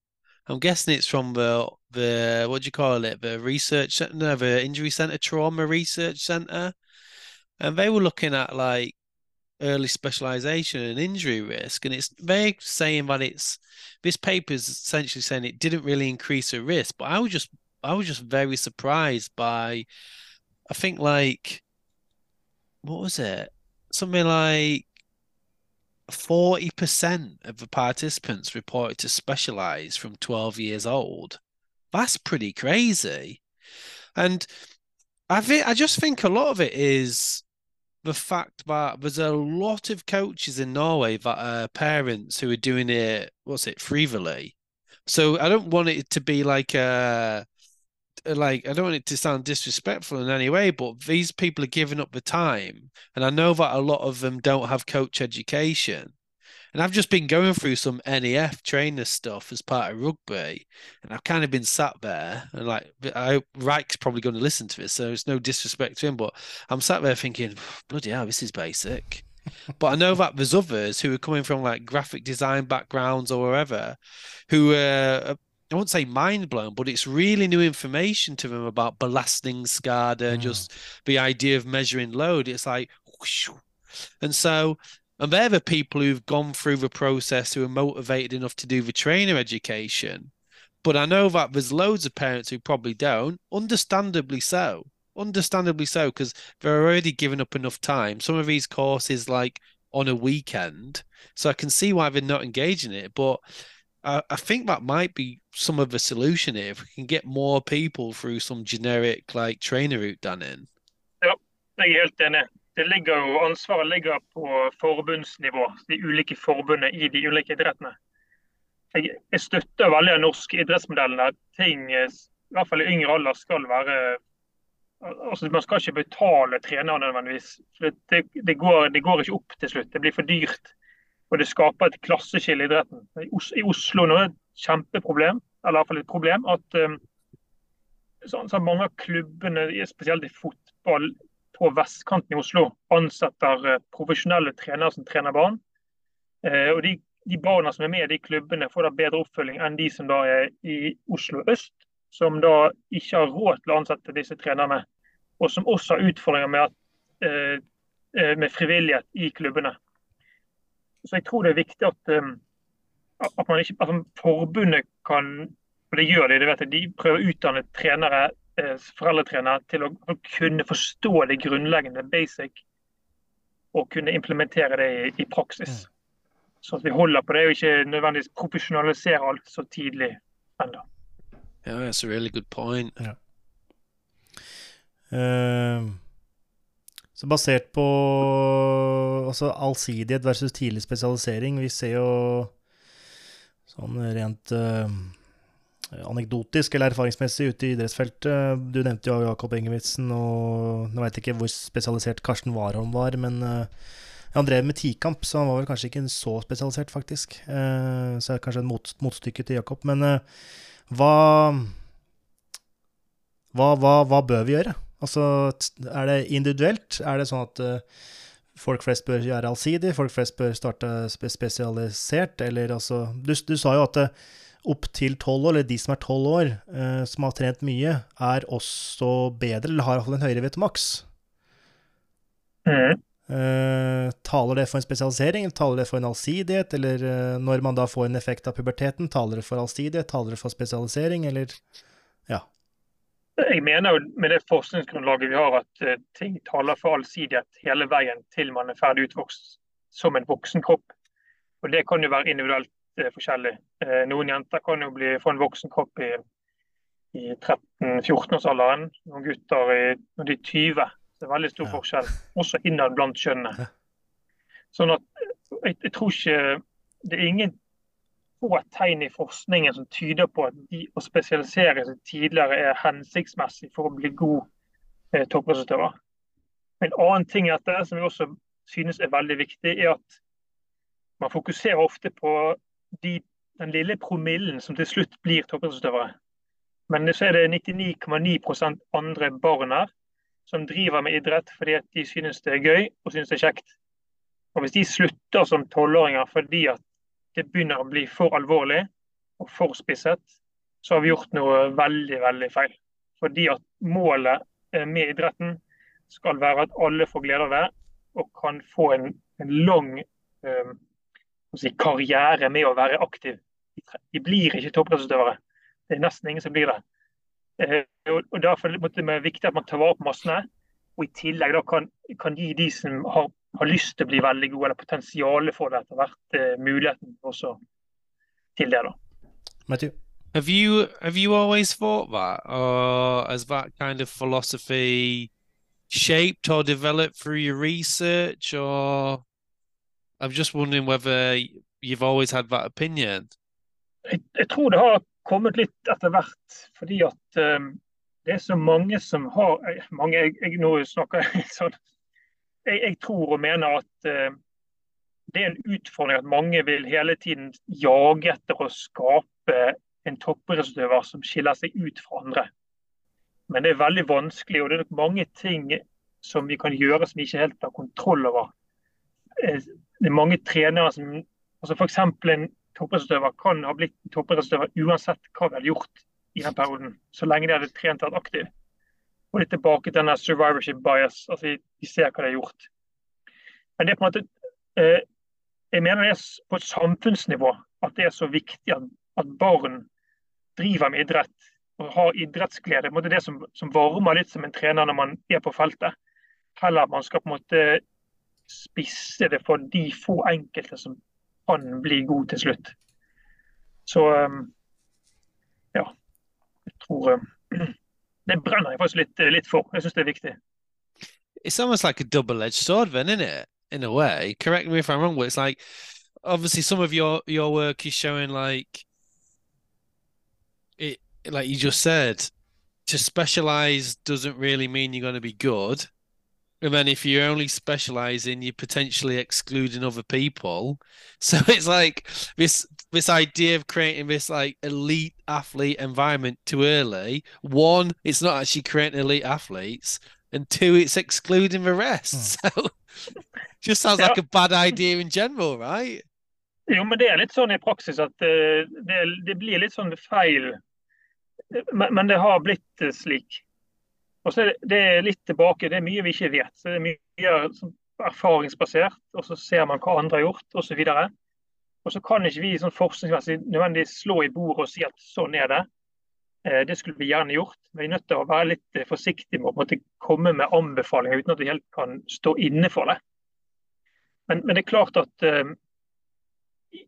S3: I'm guessing it's from the the what do you call it? The research center, the injury center, trauma research center, and they were looking at like early specialization and injury risk, and it's they're saying that it's this paper is essentially saying it didn't really increase the risk, but I was just I was just very surprised by, I think like, what was it? Something like 40% of the participants reported to specialize from 12 years old. That's pretty crazy. And I think I just think a lot of it is the fact that there's a lot of coaches in Norway that are parents who are doing it, what's it, frivilly. So I don't want it to be like a like I don't want it to sound disrespectful in any way, but these people are giving up the time, and I know that a lot of them don't have coach education, And I've just been going through some NEF trainer stuff as part of rugby, and I've kind of been sat there and like, I Reich's probably going to listen to this, so it's no disrespect to him, but I'm sat there thinking, bloody hell, this is basic. but I know that there's others who are coming from like graphic design backgrounds or wherever, who uh, I won't say mind blown, but it's really new information to them about belasting SCADA, mm. just the idea of measuring load. It's like, whoosh. and so and they're the people who've gone through the process who are motivated enough to do the trainer education. But I know that there's loads of parents who probably don't, understandably so. Understandably so, because they're already given up enough time. Some of these courses, like on a weekend. So I can see why they're not engaging it. But I, I think that might be some of the solution here. If we can get more people through some generic like trainer route done in.
S2: Jeg er helt enig. det ligger jo, ansvaret ligger på forbundsnivå, de ulike forbundene i de ulike idrettene. Jeg, jeg støtter veldig den norske idrettsmodellen der ting, i hvert fall i yngre alder, skal være altså Man skal ikke betale trenere nødvendigvis. Det, det, går, det, går, ikke opp til slutt. Det blir for dyrt. Og det skaper et klasseskille i idretten. I Oslo nå er det et kjempeproblem, eller iallfall et problem, at um, så, så mange av klubbene, spesielt i fotball, på vestkanten i Oslo ansetter eh, profesjonelle trenere som trener barn. Eh, og de, de, barna som er med i de klubbene, får da bedre oppfølging enn de som da er i Oslo øst, som da ikke har råd til å ansette disse trenerne. Og som også har utfordringer med, at, eh, med frivillighet i klubbene. Så jeg tror det er viktig at, at, man ikke, altså forbundet kan og det gjør de, det vet jeg, de prøver å utdanne trenere foreldretrenere til å, kunne forstå det grunnleggende, basic, og kunne implementere det i, i praksis. Mm. Så at vi holder på det, og ikke nødvendigvis profesjonaliserer alt så tidlig ennå.
S3: Yeah, that's a really good point.
S1: Ja. Uh, så basert på altså allsidighet versus tidlig spesialisering Vi ser jo sånn rent uh, anekdotisk eller erfaringsmessig ute i idrettsfeltet. Du nevnte jo Jakob Engewitzen, og nå veit jeg ikke hvor spesialisert Karsten Warholm var, men uh, han drev med tikamp, så han var vel kanskje ikke så spesialisert, faktisk. Uh, så er det kanskje et mot, motstykke til Jakob. Men hva, hva, hva, hva, bør vi gjøre? Altså, er det individuelt? Er det sånn at folk flest bør gjøre allsidig? Folk flest bør starte spesialisert? Eller altså Du, du sa jo at opp til tolv år, eller de som er tolv år, uh, som har trent mye, er også bedre, eller har iallfall en høyere VTMAX.
S2: Mm.
S1: Uh, taler det for en spesialisering, taler det for en allsidighet, eller uh, når man da får en effekt av puberteten, taler det for allsidighet, taler det for spesialisering, eller ja?
S2: Jeg mener jo med det forskningsgrunnlaget vi har, at uh, ting taler for allsidighet hele veien til man er ferdig utvokst som en voksen kropp. Og Det kan jo være individuelt er forskjellig. Eh, noen jenter kan jo bli, få en voksen kropp i, i 13-14-årsalderen. Noen gutter i, når de er 20. Det er veldig stor forskjell, også innad blant kjønnene. Sånn at jeg, jeg, tror ikke Det er ingen få tegn i forskningen som tyder på at de å spesialisere seg tidligere er hensiktsmessig for å bli god eh, toppresultater. En annen ting i dette som vi også synes er veldig viktig, er at man fokuserer ofte på de, den lille promillen som til slutt blir toppidrettsutøvere. Men så er det 99,9 andre barn her som driver med idrett fordi at de synes det er gøy og synes det er kjekt. Og Hvis de slutter som tolvåringer fordi at det begynner å bli for alvorlig og for spisset, så har vi gjort noe veldig, veldig feil. Fordi at målet med idretten skal være at alle får glede av det og kan få en, en lang um, si, karriere med å være aktiv. De blir ikke toppidrettsutøvere. Det er nesten ingen som blir det. Uh, og Derfor er det viktig at man tar vare på massene. Og i tillegg kan, kan gi de som har, har, lyst til å bli veldig gode, eller potensialet for det etter hvert, eh, muligheten også til det. da.
S1: Matthew?
S3: Have you have you always thought that, or has that kind of philosophy shaped or developed through your research, or I'm just wondering whether you've always had that opinion.
S2: Jeg, jeg tror det har kommet litt etter hvert, fordi at um, det er så mange som har eh, mange, jeg, jeg, Nå snakker jeg sånn jeg, jeg, tror og mener at uh, det er en utfordring at mange vil hele tiden jage etter å skape en toppidrettsutøver som skiller seg ut fra andre. Men det er veldig vanskelig, og det er nok mange ting som vi kan gjøre som vi ikke helt har kontroll over. Eh, det er mange trenere som altså F.eks. en toppidrettsutøver kan ha blitt toppidrettsutøver uansett hva vi hadde gjort i den perioden, så lenge de hadde trent og vært aktiv. Og litt tilbake til denne survivorship bias. altså De ser hva de har gjort. Men det er på en måte eh, Jeg mener det er på et samfunnsnivå at det er så viktig at, at barn driver med idrett og har idrettsglede. Det er det som, som, varmer litt som en trener når man er på feltet. Heller at man skal på en måte spisse det for de få enkelte som kan bli god til slutt. Så um, ja. Jeg tror um, Det brenner jeg faktisk litt, litt for. Jeg syns det er viktig.
S3: It's almost like a double-edged sword, then, isn't it? In a way. Correct me if I'm wrong, but it's like obviously some of your your work is showing like it like you just said, to specialize doesn't really mean you're going to be good. And then if you're only specializing, you're potentially excluding other people. So it's like this this idea of creating this like elite athlete environment too early. One, it's not actually creating elite athletes, and two, it's excluding the rest. Hmm. So just sounds like a bad idea in general, right?
S2: Jo, men det er litt sånn i praksis at det, det, det blir litt sånn feil men, men, det har blitt eh, slik. Og så er det, det er litt tilbake, det er mye vi ikke vet. så Det er mye sånn, erfaringsbasert, og så ser man hva andre har gjort osv. Og, og så kan ikke vi sånn forskningsmessig nødvendigvis slå i bordet og si at sånn er det. Eh, det skulle vi gjerne gjort, men vi er nødt til å være litt eh, forsiktige med å komme med anbefalinger uten at vi helt kan stå inne for det. Men, men det er klart at uh,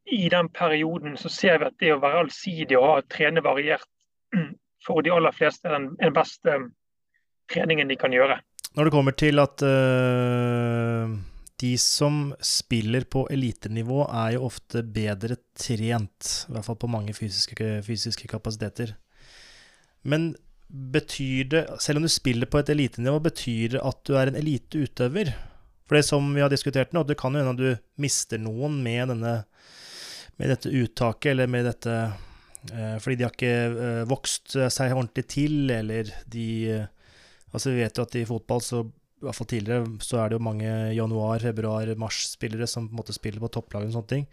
S2: i den perioden så ser vi at det å være allsidig og ha trene variert for de aller fleste den, den beste treningen de kan gjøre.
S1: Når det kommer til at uh, de som spiller på elitenivå, er jo ofte bedre trent. I hvert fall på mange fysiske, fysiske kapasiteter. Men betyr det, selv om du spiller på et elitenivå, betyr det at du er en eliteutøver? For det som vi har diskutert nå, det kan jo hende at du mister noen med, denne, med dette uttaket, eller med dette Eh, fordi de har ikke eh, vokst seg ordentlig til, eller de eh, Altså, vi vet jo at i fotball, så i hvert fall tidligere, så er det jo mange januar-, februar-, mars-spillere som på en måte spiller på topplag og sånne ting.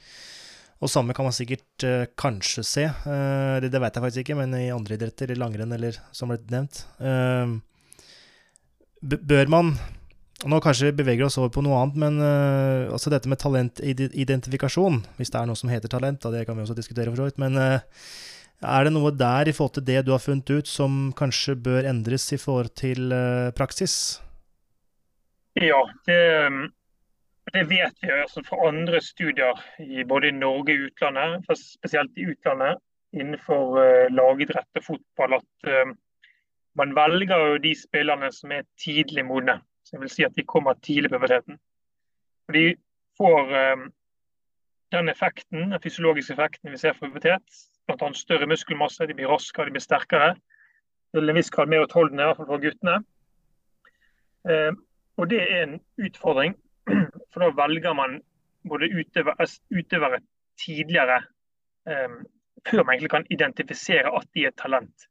S1: Og samme kan man sikkert uh, kanskje se, uh, det, det vet jeg faktisk ikke, men i andre idretter, i langrenn eller som ble nevnt. Uh, bør man nå kanskje vi beveger oss over på noe annet, men uh, altså dette med talentidentifikasjon, hvis det er noe som heter talent, da, det kan vi også diskutere for så vidt, men er det noe der i forhold til det du har funnet ut som kanskje bør endres i forhold til praksis?
S2: Ja, det, det vet vi altså fra andre studier i både Norge og utlandet, spesielt i utlandet, innenfor lagidrett og fotball, at man velger jo de spillerne som er tidlig modne. Så jeg vil si at de kommer tidlig på puberteten. De får um, den effekten, den fysiologiske effekten vi ser fra pubertet, bl.a. større muskelmasse, de blir raskere, de blir sterkere. Til en viss grad mer utholdende, i hvert fall for guttene. Og det er en utfordring, for da velger man både utøvere, utøvere tidligere um, før man egentlig kan identifisere at de er talent.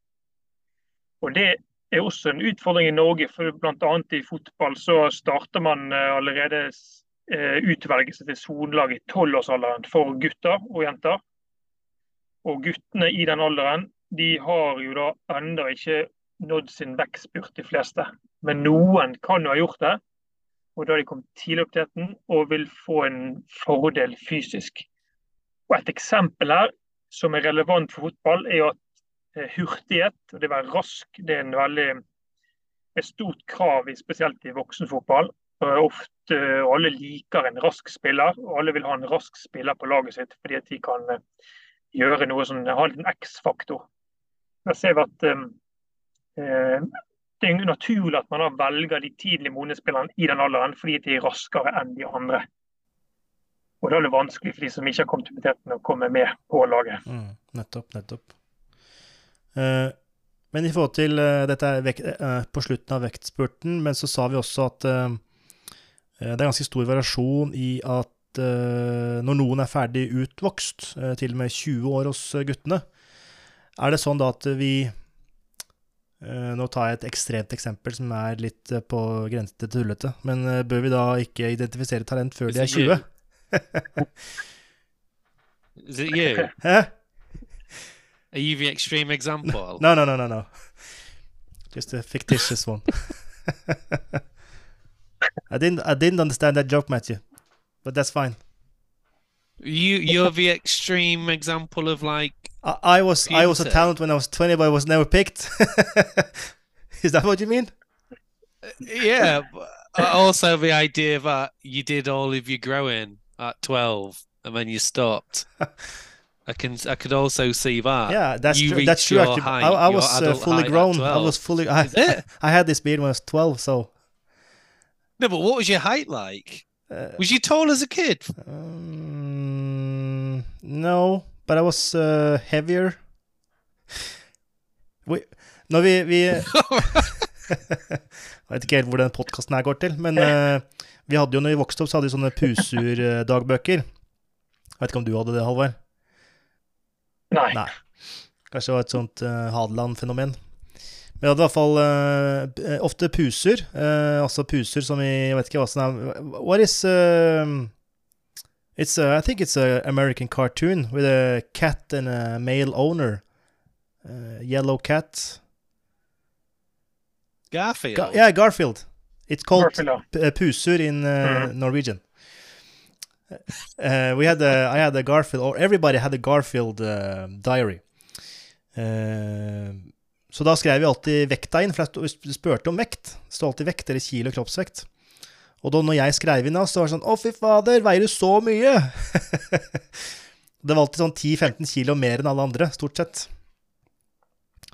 S2: Og Det er også en utfordring i Norge. for Bl.a. i fotball så starter man eh, allerede eh, utvelgelse til sonelag i tolvårsalderen for gutter og jenter. Og Guttene i den alderen de har jo da ennå ikke nådd sin vekstspurt, de fleste. Men noen kan jo ha gjort det. Og da har de kommet tidlig opp til den og vil få en fordel fysisk. Og Et eksempel her som er relevant for fotball, er at Eh, hurtighet og det å være rask det er veldig et stort krav, spesielt i voksenfotball. Ofte Alle liker en rask spiller, og alle vil ha en rask spiller på laget sitt fordi at de kan eh, gjøre noe som har en X-faktor. Der ser vi at eh, det er naturlig at man velger de tidlig modne spillerne i den alderen fordi de er raskere enn de andre. Og Da er det vanskelig for de som ikke har kommet til puberteten å komme med på laget.
S1: Mm, nettopp, nettopp. Eh, men i forhold til eh, Dette er eh, på slutten av vektspurten, men så sa vi også at det er ganske stor variasjon i at når noen er ferdig utvokst, til og med 20 år hos guttene, er det sånn da at vi Nå tar jeg et ekstremt eksempel som er litt på grensen til tullete, men bør vi da ikke identifisere talent før de er 20?
S3: Is it you? Are you the extreme example?
S1: No, no, no, no, no. Just a fictitious one. I didn't I didn't understand that joke, Matthew, but that's fine.
S3: You you're the extreme example of like.
S1: I, I was I was a talent when I was twenty, but I was never picked. Is that what you mean?
S3: Yeah. also, the idea that you did all of your growing at twelve and then you stopped. I can I could also see that.
S1: Yeah, that's you true. That's true. Actually, height, I, I was uh, fully grown. I was fully. I, I had this beard when I was twelve, so
S3: no, but what was your height like? Uh, was you tall as a kid?
S1: Um, no, but I was uh, heavier. We, når vi, vi Jeg vet ikke helt hvor den podkasten her går til, men uh, vi hadde jo når vi vokste opp, så hadde vi sånne Pusur-dagbøker. Jeg vet ikke om du hadde det, Halvard?
S2: Nei.
S1: Nei. Kanskje det var et sånt uh, Hadeland-fenomen. Vi hadde i hvert fall uh, ofte puser. Uh, altså puser som i Jeg vet ikke hva som er What is uh, It's a, I think it's an American cartoon with a cat and a male owner. yellow cat.
S3: Garfield.
S1: Ga yeah, Garfield. It's called Garfield. Pusur in mm. Norwegian. we had a, I had a Garfield, or everybody had a Garfield diary. Uh, Så da skrev vi alltid vekta inn, for jeg spurte om vekt. Det står alltid vekt, eller kilo kroppsvekt. Og da når jeg skrev inn, så var det sånn Å, fy fader, veier du så mye? det var alltid sånn 10-15 kilo mer enn alle andre, stort sett.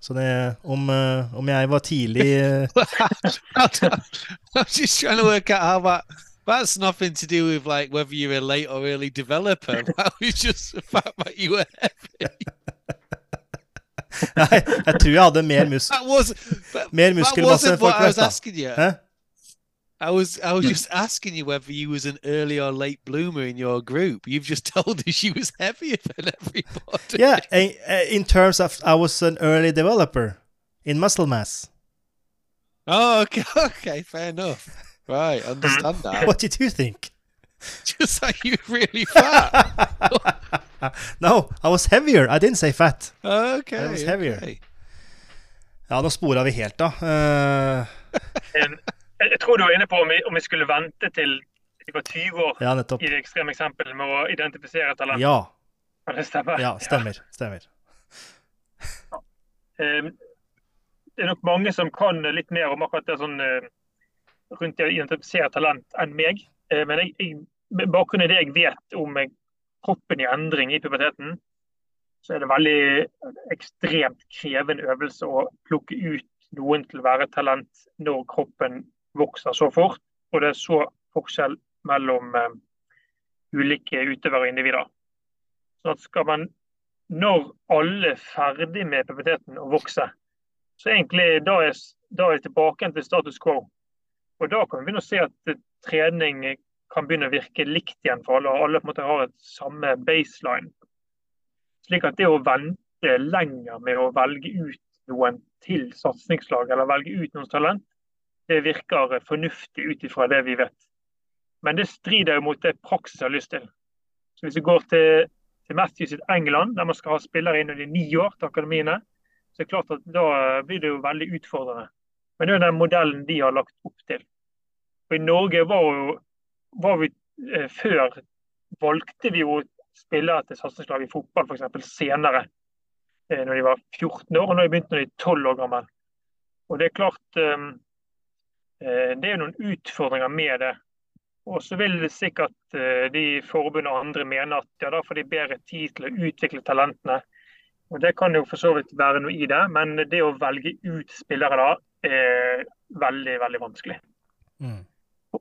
S1: Så det Om, uh, om jeg var tidlig.
S3: I'm just trying to work out how that That's nothing to do with like whether you're a late or early developer. That was just the fact that you were heavy.
S1: Nei, jeg tror jeg hadde mer, mus mer muskelmasse enn folk
S3: flest. da. I was I was I was just asking you whether you was an early or late bloomer in your group. You've just told us you was heavier than everybody.
S1: Yeah, in terms of I was an early developer in muscle mass.
S3: Oh, okay, okay, fair enough. Right, understand that.
S1: What did you think?
S3: Just like you really fat.
S1: no, I was heavier. I didn't say fat.
S3: Okay.
S1: I was heavier. Okay. Ja, nå spora vi helt, da. Uh...
S2: jeg tror du var inne på om vi, om vi skulle vente til de var 20 år
S1: ja,
S2: i det ekstreme eksempelet med å identifisere talent.
S1: Ja.
S2: Kan det stemme?
S1: Ja, stemmer. stemmer.
S2: Ja. Um, det er nok mange som kan litt mer om akkurat det sånn uh, rundt det å identifisere talent enn meg. Uh, men jeg, jeg, med bakgrunn i det jeg vet om kroppen i endring i puberteten, så er det veldig ekstremt krevende øvelse å plukke ut noen til å være talent når kroppen vokser så fort. Og det er så forskjell mellom eh, ulike utøvere og individer. Så skal man, når alle er ferdig med puberteten og vokser, så egentlig da er, da er tilbake til status quo. Og da kan vi begynne å se at trening kan begynne å virke likt igjen for alle, og alle på en måte har et samme baseline. Slik at det å vente lenger med å velge ut noen til satsingslag, eller velge ut noens talent, det virker fornuftig ut ifra det vi vet. Men det strider jo mot det praksis har lyst til. Så Hvis vi går til, til Matthews sitt England, der man skal ha spillere inn i ni år til akademiene, så er det klart at da blir det jo veldig utfordrende. Men det er den modellen de har lagt opp til. Og I Norge var jo var vi eh, Før valgte vi jo spillere til satsingslag i fotball f.eks. senere, eh, når de var 14 år, og når de begynte når de er 12 år gammel. Og Det er klart eh, det er noen utfordringer med det. Og så vil det sikkert eh, de forbund og andre mene at ja, da får de bedre tid til å utvikle talentene. Og Det kan jo for så vidt være noe i det, men det å velge ut spillere da er veldig, veldig vanskelig. Mm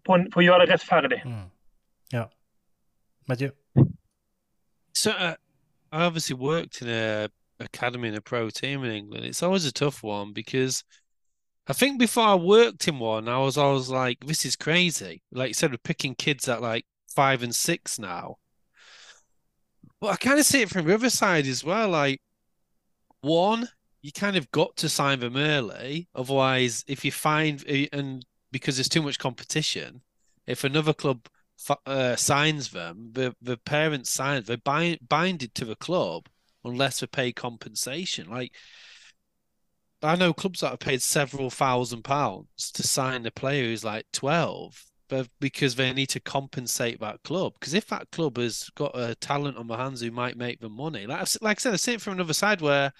S2: på, for å gjøre det rettferdig. Mm.
S1: Ja. Matthew?
S3: So uh, I obviously worked in a academy and a pro team in England. It's always a tough one because I think before I worked in one, I was always like, this is crazy. Like you said, we're picking kids at like five and six now. But I kind of see it from the other side as well. Like, one, you kind of got to sign them early. Otherwise, if you find, eh, and because there's too much competition, if another club uh, signs them, the, the parents sign, they're bind, binded to the club unless they pay compensation. Like, I know clubs that have paid several thousand pounds to sign a player who's like 12 but because they need to compensate that club. Because if that club has got a talent on the hands who might make them money, like, like I said, I see it from another side where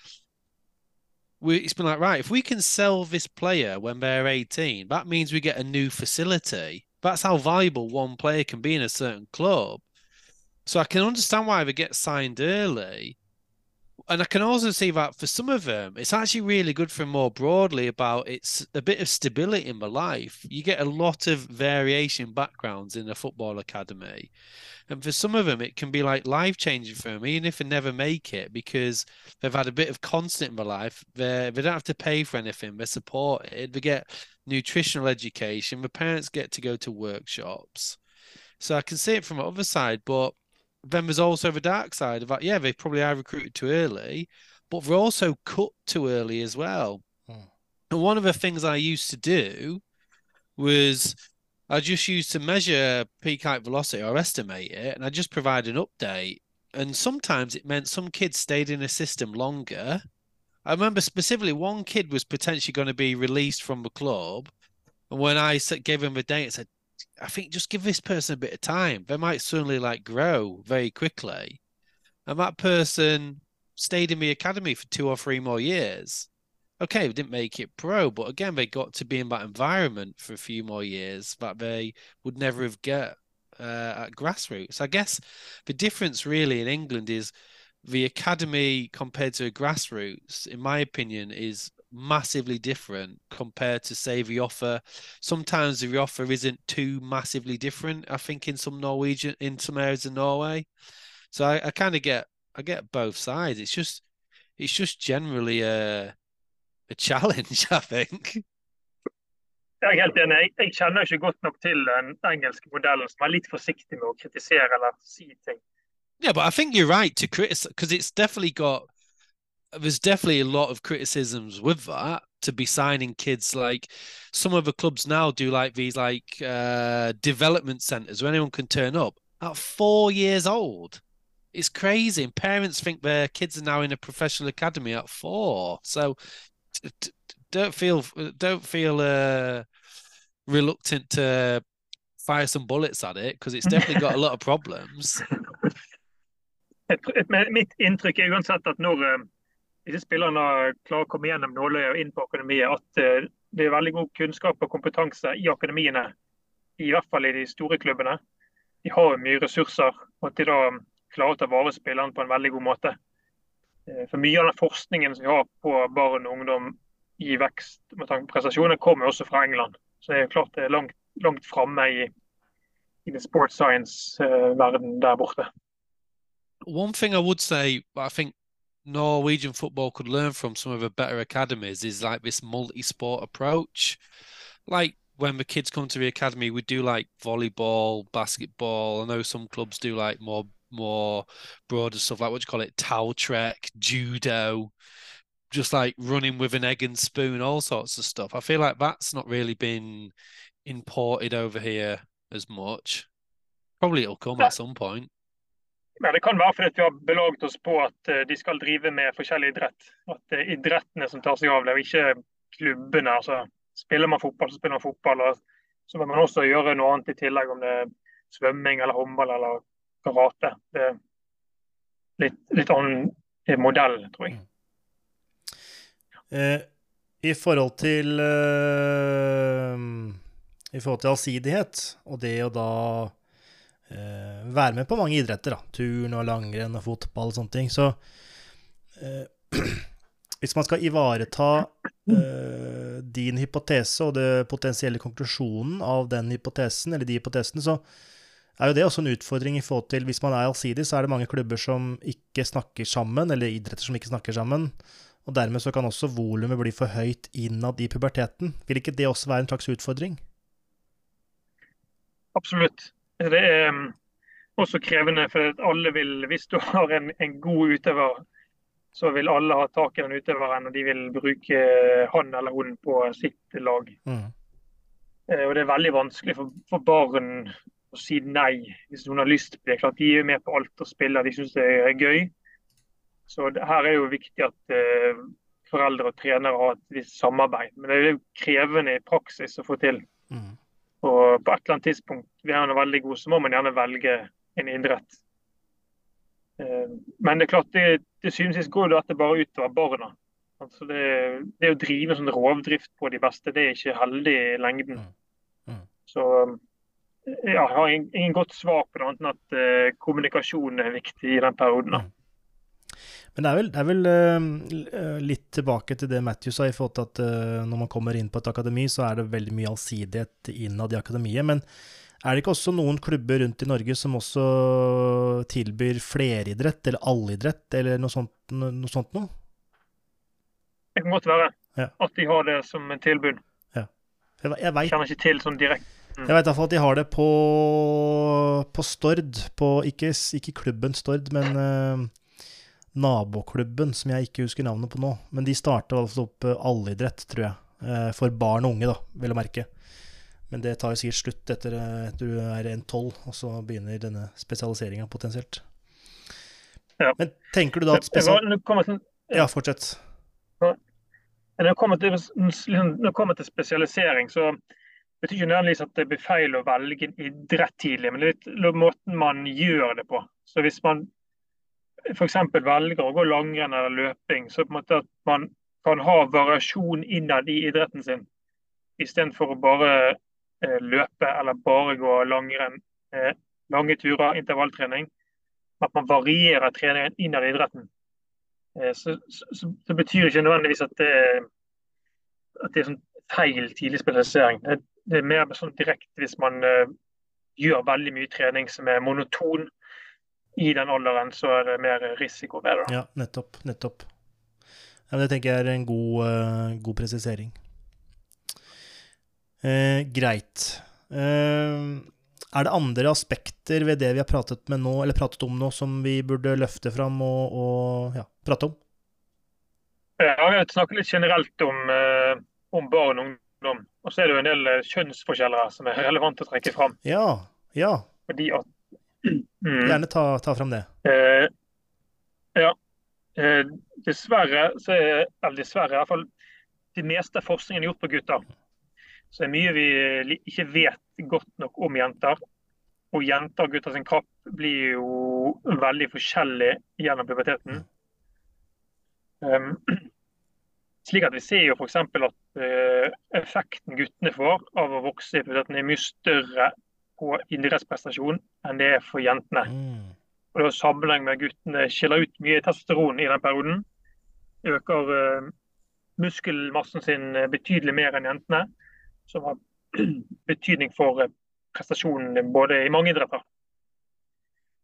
S3: we, it's been like, right, if we can sell this player when they're 18, that means we get a new facility. That's how valuable one player can be in a certain club. So I can understand why they get signed early and I can also see that for some of them, it's actually really good for more broadly about it's a bit of stability in my life. You get a lot of variation backgrounds in a football academy. And for some of them, it can be like life changing for them, even if they never make it, because they've had a bit of constant in their life. They they don't have to pay for anything. They're supported. They get nutritional education. The parents get to go to workshops. So I can see it from the other side, but then there's also the dark side of that. Yeah, they probably are recruited too early, but they're also cut too early as well. Hmm. And one of the things I used to do was I just used to measure peak height velocity or estimate it, and I just provide an update. And sometimes it meant some kids stayed in a system longer. I remember specifically one kid was potentially going to be released from the club. And when I gave him the date, I said, I think just give this person a bit of time. They might suddenly like grow very quickly. And that person stayed in the academy for two or three more years. Okay, they didn't make it pro, but again, they got to be in that environment for a few more years that they would never have get uh, at grassroots. I guess the difference really in England is the academy compared to grassroots, in my opinion, is massively different compared to say the offer. Sometimes the offer isn't too massively different. I think in some Norwegian, in some areas of Norway. So I, I kind of get, I get both sides. It's just, it's just generally a, a challenge, I think.
S2: Jeg er helt enig. Jeg, jeg kjenner ikke godt nok til den engelske modellen, som er litt forsiktig med å kritisere eller si ting.
S3: Yeah, but I think you're right to criticize because it's definitely got there's definitely a lot of criticisms with that to be signing kids like some of the clubs now do like these like uh development centers where anyone can turn up at four years old. It's crazy and parents think their kids are now in a professional academy at four. So don't feel don't feel uh reluctant to fire some bullets at it because it's definitely got a lot of problems.
S2: Mitt inntrykk er uansett at når eh, disse spillerne klarer å komme gjennom nåløyet og inn på akademiet, at eh, det er veldig god kunnskap og kompetanse i akademiene. I hvert fall i de store klubbene. De har mye ressurser, og at de da klarer å ta vare på spillerne på en veldig god måte. Eh, for Mye av den forskningen som vi har på barn og ungdom i vekst med tanke på prestasjoner, kommer også fra England. Så det er klart det er langt, langt framme i, i sports science-verden der borte.
S3: One thing I would say, I think Norwegian football could learn from some of the better academies is like this multi-sport approach. Like when the kids come to the academy, we do like volleyball, basketball. I know some clubs do like more more broader stuff, like what do you call it, towel trek, judo, just like running with an egg and spoon, all sorts of stuff. I feel like that's not really been imported over here as much. Probably it'll come at some point.
S2: Men det kan være fordi vi har belaget oss på at eh, de skal drive med forskjellig idrett. At det er idrettene som tar seg av det, og ikke klubbene. altså Spiller man fotball, så spiller man fotball. og Så må man også gjøre noe annet i tillegg, om det er svømming eller håndball eller karate. Det er litt, litt annen modell, tror jeg.
S1: Eh, I forhold til eh, I forhold til allsidighet, og det å da eh, være med på mange idretter. da, Turn og langrenn og fotball og sånne ting. Så eh, hvis man skal ivareta eh, din hypotese og det potensielle konklusjonen av den hypotesen, eller de hypotesene, så er jo det også en utfordring i forhold til Hvis man er allsidig, så er det mange klubber som ikke snakker sammen, eller idretter som ikke snakker sammen. Og dermed så kan også volumet bli for høyt innad i puberteten. Vil ikke det også være en slags utfordring?
S2: Absolutt. Det er, også krevende, for alle vil, hvis du har en, en god utøver, så vil alle ha tak i den utøveren, og de vil bruke han eller hun på sitt lag. Mm. Eh, og Det er veldig vanskelig for, for, barn å si nei hvis noen har lyst på det. Klart De er med på alt og spiller, de syns det er gøy. Så det, her er jo viktig at uh, foreldre og trenere har et visst samarbeid. Men det er jo krevende i praksis å få til. Mm. Og på et eller annet tidspunkt, vi er veldig gode, så må man gjerne velge en idrett. Uh, men det er klart, det, det synes går dette bare utover barna. Altså det, det, å drive sånn rovdrift på de beste, det er ikke heldig i lengden. Mm. Mm. Så ja, jeg har ingen godt svar på det, annet enn at uh, kommunikasjon er viktig i den perioden.
S1: Men det er vel, det er vel uh, litt tilbake til det Matthew sa, i forhold til at uh, når man kommer inn på et akademi, så er det veldig mye allsidighet innad i akademiet. Men er det ikke også noen klubber rundt i Norge som også tilbyr fleridrett, eller allidrett, eller noe sånt, noe sånt noe?
S2: Det kan godt være ja. at de har det som en tilbud.
S1: Ja. Jeg, jeg vet,
S2: kjenner ikke til sånn direkte.
S1: Mm. Jeg vet iallfall at de har det på, på Stord. På, ikke, ikke klubben Stord, men uh, naboklubben som jeg ikke husker navnet på nå. Men de starta altså opp eh, allidrett, tror jeg. Eh, for barn og unge, da, vil jeg merke. Men det tar jo sikkert slutt etter at du er 1,12, og så begynner denne spesialiseringa potensielt. Ja. Men tenker du da at spesial... Ja, fortsett.
S2: Når det kommer til, liksom, til spesialisering, så betyr ikke nødvendigvis at det blir feil å velge en idrett tidlig, men det er litt måten man gjør det på. Så hvis man f.eks. velger å gå langrenn eller løping, så på en måte at man kan ha variasjon innad i idretten sin, istedenfor å bare eh, løpe eller bare gå langrenn. Eh, lange turer, intervalltrening. At man varierer treningen innad i idretten. Eh, så, så, så, så, betyr ikke nødvendigvis at det, at det er sånn feil tidlig spesialisering. Det, det, er mer sånn direkte hvis man eh, gjør veldig mye trening som er monoton i den alderen så er det mer risiko ved det.
S1: Ja, nettopp. Nettopp. Ja, det tenker jeg er en god, uh, god presisering. Uh, greit. Uh, er det andre aspekter ved det vi har pratet, nå, pratet om nå, som vi burde løfte fram og, og ja, prate om?
S2: Ja, jeg har snakket litt generelt om, om barn og ungdom. Og så er det jo en del kjønnsforskjeller som er relevant å trekke fram.
S1: Ja, ja.
S2: Fordi at.
S1: Gjerne ta, ta fram det.
S2: Eh, ja. Eh, dessverre, så er, eller dessverre, i hvert fall det meste av forskningen gjort på gutter. Så det er mye vi ikke vet godt nok om jenter. Og jenter og gutter sin kropp blir jo veldig forskjellig gjennom puberteten. Um, slik at Vi ser jo f.eks. at uh, effekten guttene får av å vokse i puberteten er mye større på idrettsprestasjon enn det er for jentene. Mm. Og det sammenheng med guttene skiller ut mye testosteron i den perioden. Øker uh, muskelmassen sin eh, betydelig mer enn jentene, som har betydning for uh, prestasjonen både i mange idretter.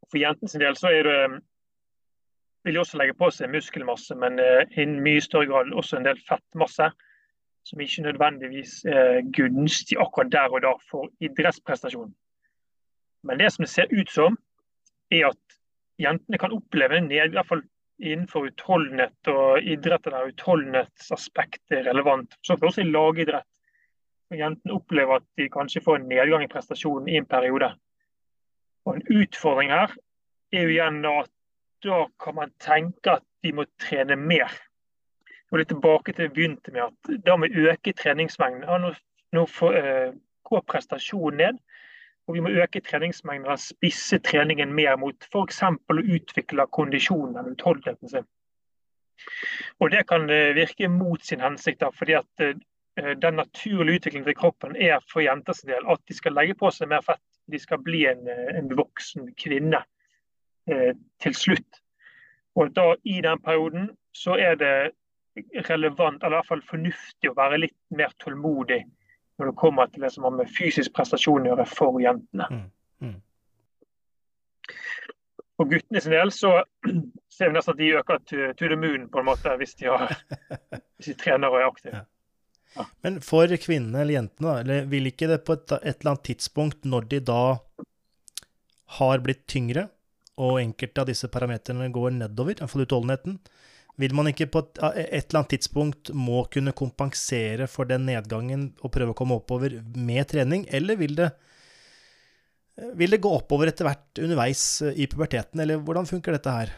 S2: For jentens del så er det vil de også legge på seg muskelmasse, men i mye større grad også en del fettmasse som ikke nødvendigvis er gunstig akkurat der og da for idrettsprestasjon. Men det som det ser ut som, er at jentene kan oppleve en nedgang, i hvert fall innenfor utholdenhet og idretten der utholdenhetsaspektet er relevant. Så for også i lagidrett. Jentene opplever at de kanskje får en nedgang i prestasjonen i en periode. Og En utfordring her er jo igjen at da kan man tenke at de må trene mer. Og litt tilbake til det begynte med at Da må vi øke treningsmengden. Ja, nå, nå får, uh, går prestasjonen ned. Og vi må øke treningsmengden og spisse treningen mer mot f.eks. å utvikle kondisjonen eller utholdenheten sin. Og Det kan uh, virke mot sin hensikt, da, fordi at uh, den naturlige utviklingen til kroppen er for jenters del at de skal legge på seg mer fett. De skal bli en, en voksen kvinne til slutt. Og da I den perioden så er det relevant, eller i hvert fall fornuftig å være litt mer tålmodig når det kommer til det som har med fysisk prestasjon å gjøre for jentene. Mm. Mm. For guttene sin del så ser vi nesten at de øker to, the moon på en måte, hvis de, har, hvis de trener og er aktive.
S1: Ja. Men for kvinnene eller jentene, eller vil ikke det på et, et, eller annet tidspunkt, når de da har blitt tyngre, og enkelte av disse parametrene går nedover, iallfall utholdenheten, vil man ikke på et, et, eller annet tidspunkt må kunne kompensere for den nedgangen og prøve å komme oppover med trening, eller vil det, vil det gå oppover etter hvert underveis i puberteten, eller hvordan funker dette her?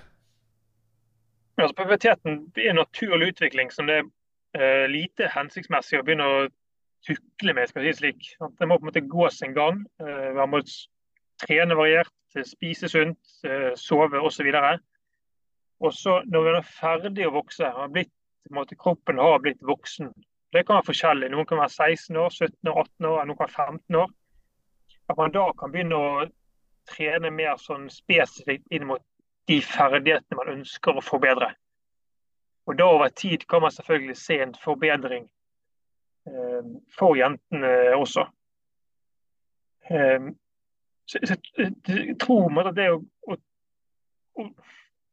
S2: Altså, puberteten er en naturlig utvikling som det er uh, lite hensiktsmessig å begynne å tukle med, skal jeg si slik. Det må på en måte gå sin gang. Man må trene variert, spise sunt, sove osv. Og så når man er ferdig å vokse, har blitt, måte, kroppen har blitt voksen. Det kan være forskjellig. Noen kan være 16 år, 17 år, 18 år, noen kan være 15 år. At man da kan begynne å trene mer sånn spesifikt inn mot de ferdighetene man ønsker å forbedre. Og da over tid kan man selvfølgelig se en forbedring eh, for jentene også. Eh, så, så, jeg tror at det å, å, å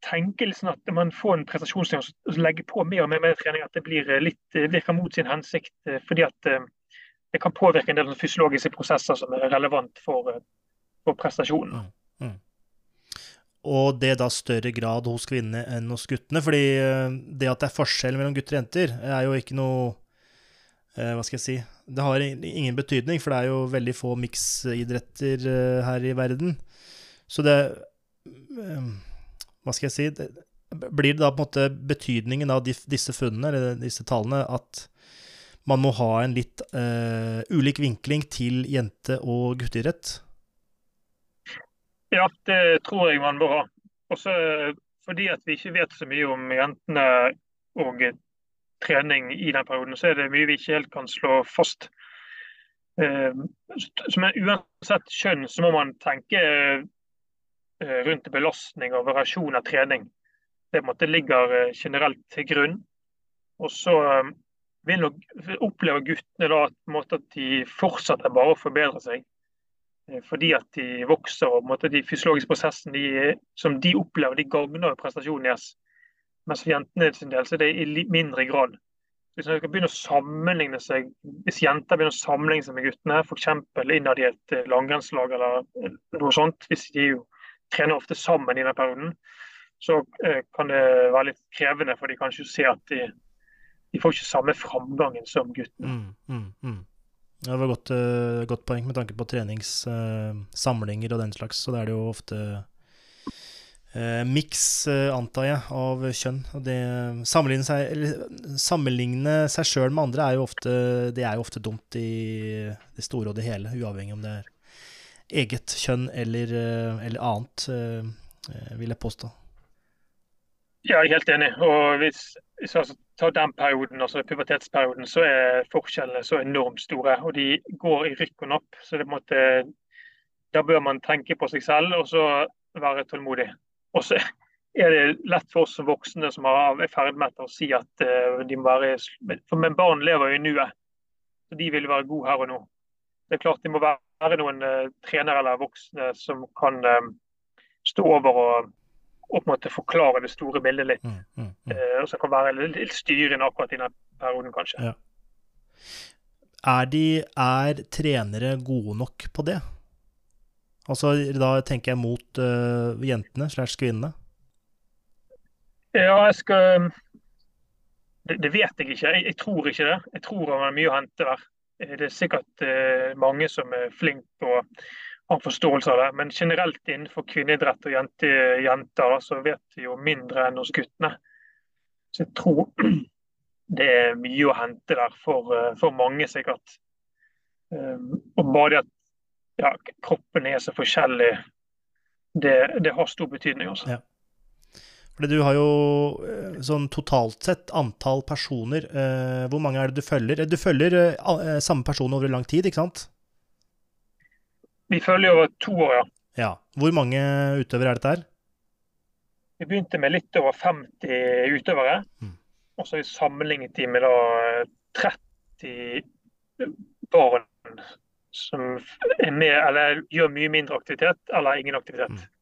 S2: tenke litt sånn at man får en prestasjonsnivå og legger på mer og mer, mer trening, at det blir eh, litt, eh, virker mot sin hensikt. Eh, fordi at det kan påvirke en del fysiologiske prosesser som er relevant for, for prestasjonen. Mm, mm.
S1: Og det da større grad hos kvinnene enn hos guttene. fordi det at det er forskjell mellom gutter og jenter, er jo ikke noe Hva skal jeg si Det har ingen betydning, for det er jo veldig få miksidretter her i verden. Så det hva skal jeg si Blir det da på en måte betydningen av disse funnene, eller disse tallene, at man må ha en litt uh, ulik vinkling til jente- og gutteidrett?
S2: Ja, det tror jeg man må ha. Også fordi at vi ikke vet så mye om jentene og trening i den perioden, så er det mye vi ikke helt kan slå fast. Men uansett kjønn så må man tenke Eh, rundt belastning og variasjon av trening. Det måtte ligger eh, generelt til grunn. Og så eh, vil nok oppleve guttene da at, at de fortsetter bare å forbedre seg. Fordi at de vokser og måte, de fysiologiske prosessene de, som de opplever, de gagner prestasjonen deres. Mens for jentene sin del så er det i mindre grad. Hvis, seg, hvis jenter begynner å sammenligne seg med guttene, f.eks. innad i et langrennslag eller noe sånt, hvis de jo trener ofte sammen i den perioden, så eh, kan det være litt krevende. For de kan ikke se at de, de får ikke samme framgangen som guttene. Mm, mm, mm.
S1: Det var et godt, uh, godt, poeng med tanke på treningssamlinger uh, og den slags. Så det er det jo ofte uh, miks, antar jeg, av kjønn. Og det sammenligne seg, eller, sammenligne seg sjøl med andre er jo ofte, det er jo ofte dumt i det store og det hele, uavhengig om det er eget kjønn eller, eh, eller annet, eh, vil jeg påstå.
S2: Ja, jeg er helt enig. Og hvis, vi tar den perioden, altså pubertetsperioden, så er forskjellene så enormt store. Og de går i rykk og napp. Så det måtte, da bør man tenke på seg selv og så være tålmodig. Og så er det lett for oss som voksne som er i ferd med å si at de må være for Men barn lever jo i nuet. Så de vil være gode her og nå. Det er klart de må være noen uh, trenere eller voksne som kan uh, stå over og, og, på en måte forklare det store bildet litt. Mm, mm, mm. Uh, og som kan være litt, styrende akkurat i den perioden, kanskje. Ja.
S1: Er, de, er trenere gode nok på det? Altså, Da tenker jeg mot jentene slash kvinnene.
S2: Ja, jeg skal det, det, vet jeg ikke. Jeg, jeg, tror ikke det. Jeg tror det er mye å hente der. Det er sikkert eh, mange som er flinke og har forståelse av det. Men generelt innenfor kvinneidrett og jente, jenter så vet vi jo mindre enn hos guttene. Så jeg tror det er mye å hente der for, eh, for mange, sikkert. Og bare det at ja, kroppen er så forskjellig, det, det har stor betydning. også. Ja.
S1: Fordi du har jo eh, sånn totalt sett antall personer. Eh, hvor mange er det du følger? Du følger eh, samme person over lang tid, ikke sant?
S2: Vi følger over to år, ja.
S1: ja. Hvor mange utøvere er dette her?
S2: Vi begynte med litt over 50 utøvere. Mm. Og så har vi sammenlignet de med da 30 barn som er med, eller gjør mye mindre aktivitet eller ingen aktivitet. Mm.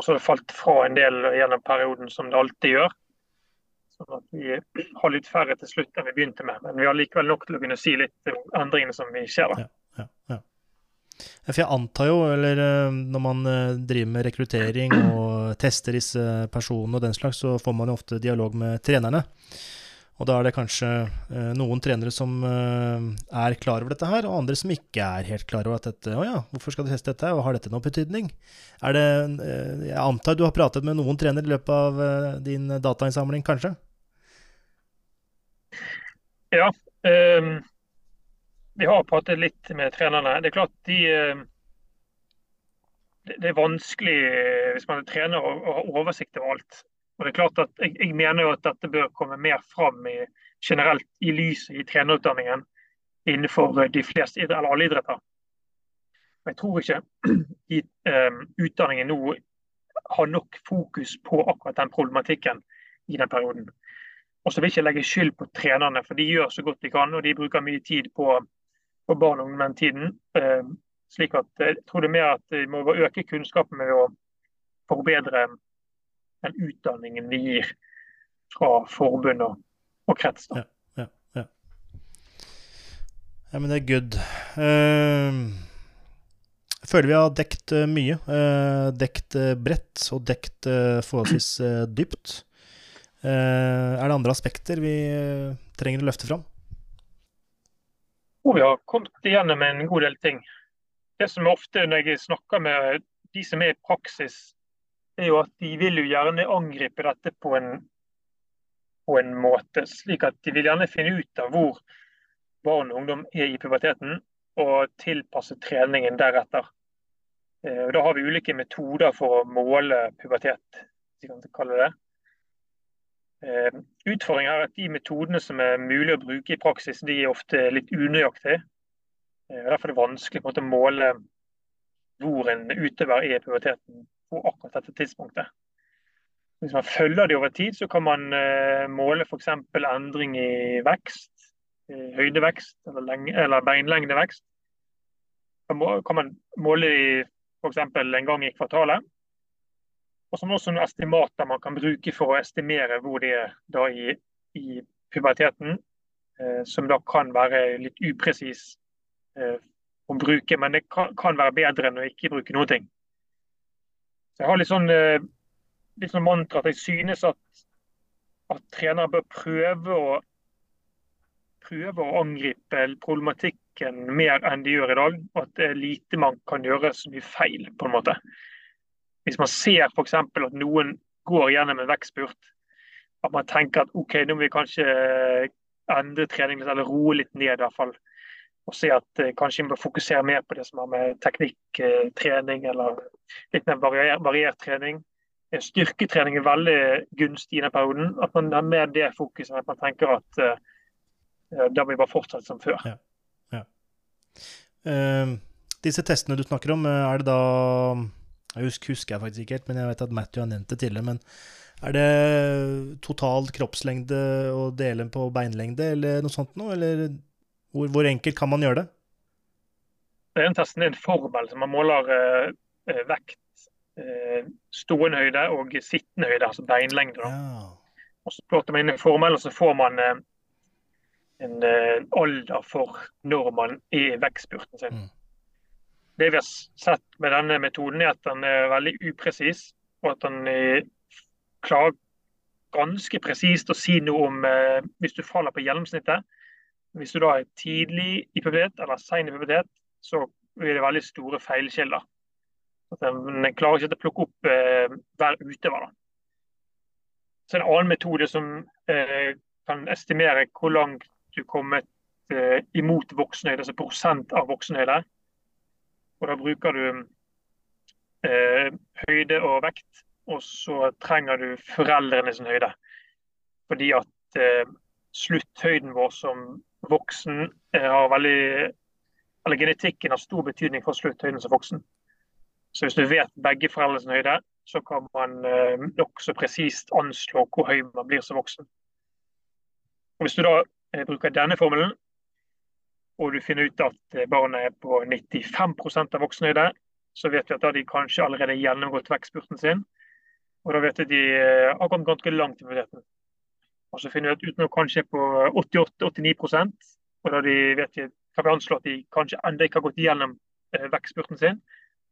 S2: Og så har det falt fra en del gjennom perioden, som det alltid gjør. Sånn at vi har litt færre til slutt enn vi begynte med. Men vi har likevel nok til å kunne si litt om endringene som vi ser. da. Ja, ja, ja.
S1: For jeg antar jo, eller når man driver med rekruttering og tester disse personene og den slags, så får man jo ofte dialog med trenerne. Og da er det kanskje eh, noen trenere som eh, er klar over dette her, og andre som ikke er helt klar over at dette Å ja, hvorfor skal du teste dette, og har dette noen betydning? Er det eh, Jeg antar du har pratet med noen trenere i løpet av din datainnsamling, kanskje?
S2: Ja. Um, vi har pratet litt med trenerne. Det er klart de det, er vanskelig hvis man er trener å ha oversikt over alt. Og det er klart at jeg, jeg, mener jo at dette bør komme mer fram i, generelt i lyset i trenerutdanningen innenfor de fleste eller alle idretter. Jeg tror ikke i, um, utdanningen nå har nok fokus på akkurat den problematikken i den perioden. Og så vil jeg ikke legge skyld på trenerne, for de gjør så godt de kan. Og de bruker mye tid på, på barn og ungdom den tiden. Um, slik at jeg tror det er mer at vi må øke kunnskapen med å forbedre den utdanningen vi gir fra forbund og, og krets.
S1: Ja, ja, ja. ja, men det er good. Uh, jeg føler vi har dekt uh, mye. Uh, dekt bredt og dekt forholdsvis dypt. er det andre aspekter vi trenger å løfte fram?
S2: Oh, vi har kommet igjennom en god del ting. Det som ofte når jeg snakker med de som er i praksis er jo at de vil jo gjerne angripe dette på en, på en måte. Slik at de vil gjerne finne ut av hvor barn og ungdom er i puberteten, og tilpasse treningen deretter. Eh, da har vi ulike metoder for å måle pubertet, hvis vi kan kalle det eh, Utfordringen er at de metodene som er mulig å bruke i praksis, de er ofte litt unøyaktige. Eh, derfor er det vanskelig å måle hvor en utøver er i puberteten på akkurat dette tidspunktet. Hvis man følger det over tid, så kan man uh, måle f.eks. endring i vekst, i høydevekst eller, lenge, eller beinlengdevekst. Kan, man måle det f.eks. en gang i kvartalet. Og så også noen estimater man kan bruke for å estimere hvor det er da i, i puberteten. Uh, som da kan være litt upresis uh, å bruke, men det kan, kan være bedre enn å ikke bruke noen ting. Jeg har litt sånn, eh, litt sånn mantra at jeg synes at, at trenere bør prøve å, prøve å angripe problematikken mer enn de gjør i dag. Og at det er lite man kan gjøre så mye feil, på en måte. Hvis man ser f.eks. at noen går gjennom en vekstspurt, at man tenker at OK, nå må vi kanskje endre treningen eller roe litt ned i hvert fall og se at eh, kanskje vi bør fokusere mer på det som har med teknikktrening eh, eller litt mer variert, variert trening. En styrketrening er veldig gunstig i denne perioden. At man har mer det fokuset at man tenker at uh, da må vi bare fortsette som før. Ja. Ja.
S1: Uh, disse testene du snakker om, er det da Jeg husker, husker jeg faktisk ikke helt, men jeg vet at Matthew har nevnt det tidligere. men er det total kroppslengde å dele på beinlengde, eller noe sånt noe? Eller hvor, hvor, enkelt kan man gjøre det?
S2: Den testen er en formel som man måler eh, eh, vekt, eh, stående høyde og sittende høyde, altså beinlengde. Ja. Og Så plotter man inn en formel, og så får man eh, en eh, alder for når man er i vekstspurten sin. Mm. Det vi har sett med denne metoden, er at den er veldig upresis, og at den klarer ganske presist å si noe om eh, hvis du faller på gjennomsnittet hvis du da er tidlig i pubertet eller sen i pubertet, så blir det veldig store feilkilder. Den klarer ikke å plukke opp eh, hver utøver. Da. Så En annen metode som eh, kan estimere hvor langt du kommer eh, imot voksenhøyde, altså prosent av voksenhøyde. Og Da bruker du eh, høyde og vekt, og så trenger du foreldrenes høyde. Fordi at eh, slutthøyden vår som voksen eh, har veldig eller Genetikken har stor betydning for slutthøyden som voksen. Så hvis du vet begge foreldrenes høyde, så kan man eh, nokså presist anslå hvor høy man blir som voksen. Og Hvis du da eh, bruker denne formelen, og du finner ut at eh, barnet er på 95% av voksenhøyde, så vet vi at da de kanskje allerede gjennomgått vekstspurten sin. Og da vet vi at de eh, har kommet ganske langt i muligheten. Og så finner vi at utenom kanskje på 88-89 og da de vet vi, kan vi anslå at de kanskje ennå ikke har gått igjennom vekstspurten sin,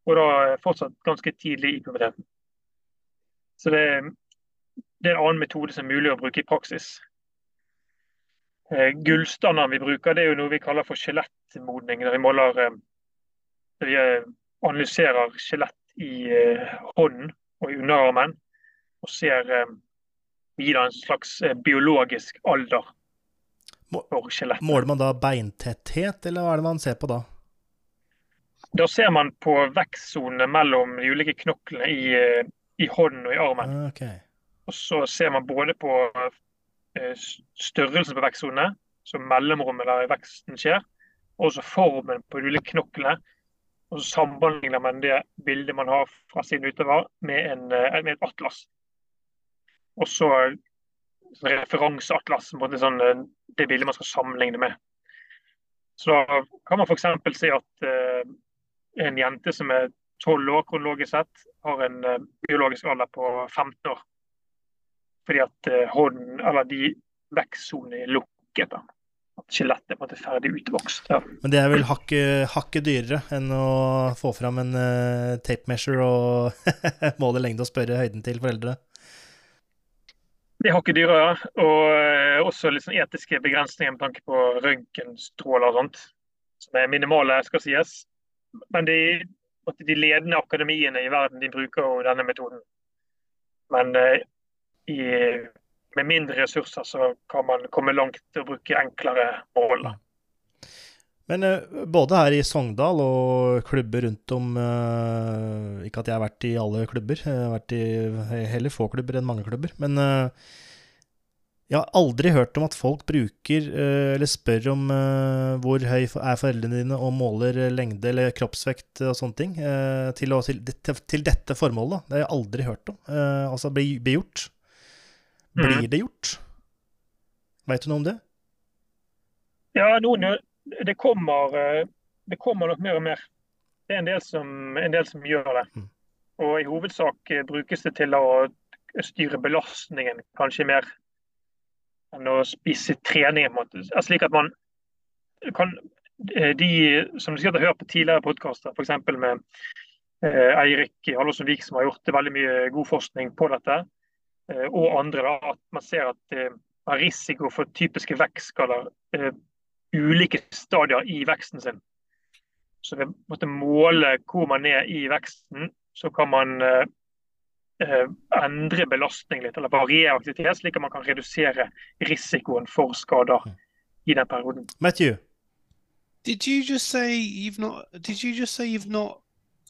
S2: og da fortsatt ganske tidlig i puberteten. Så det, det, er en annen metode som er mulig å bruke i praksis. Gullstandarden vi bruker, det er jo noe vi kaller for skjelettmodning. Der vi måler der vi analyserer skjelett i hånden og i underarmen og ser gir en slags biologisk alder for skjelettet.
S1: Måler man da beintetthet, eller hva er det man ser på da?
S2: Da ser man på vekstsonene mellom de ulike knoklene i, eh, i hånden og i armen.
S1: Ah, okay.
S2: Og så ser man både på eh, størrelsen på vekstsonene, som mellomrommet der veksten skjer, og også formen på de ulike knoklene. Og så sammenligner man det bildet man har fra sin utøver, med, en, eh, med et atlas. Og så referanseatlas, sånn, det bildet man skal sammenligne med. Så da kan man f.eks. si at en jente som er 12 år kronologisk sett, har en uh, biologisk alder på 15 år. Fordi at hånden, eller de vekstsonene er lukket. da. At skjelettet er på en måte ferdig utvokst. Ja.
S1: Men det er vel hakket hakke dyrere enn å få fram en uh, tape measure og måle lengde og spørre høyden til foreldre?
S2: Det er hakket dyrere. Og eh, også litt sånn etiske begrensninger med tanke på røntgenstråler og sånt. Som er minimale, skal sies. Men de, de ledende akademiene i verden de bruker jo denne metoden. Men eh, i, med mindre ressurser så kan man komme langt å bruke enklere mål.
S1: Men uh, både her i Sogndal og klubber rundt om uh, Ikke at jeg har vært i alle klubber, jeg har vært i heller få klubber enn mange klubber. Men uh, jeg har aldri hørt om at folk bruker eller spør om hvor høy er foreldrene dine og måler lengde eller kroppsvekt og sånne ting til, å, til, til, dette formålet. Det har jeg aldri hørt om. altså bli, bli gjort. Blir mm. det gjort? Veit du noe om det?
S2: Ja, noen det kommer, eh, det kommer nok mer og mer. Det er en del som, en del som gjør det. Mm. Og i hovedsak eh, brukes det til å styre belastningen kanskje mer enn å spise trening. Slik at man kan eh, De som du sikkert har hørt på tidligere podkaster, f.eks. med eh, Eirik Halvorsen Vik, som har gjort veldig mye god forskning på dette, eh, og andre, da, at man ser at risiko for typiske vekstskader ulike stadier i veksten sin. Så ved å måle hvor man er i veksten, så kan man endre belastning litt, eller variere aktivitet, slik at man kan redusere risikoen for skader i den perioden.
S1: Matthew,
S3: did you just say you've not? Did you just say you've not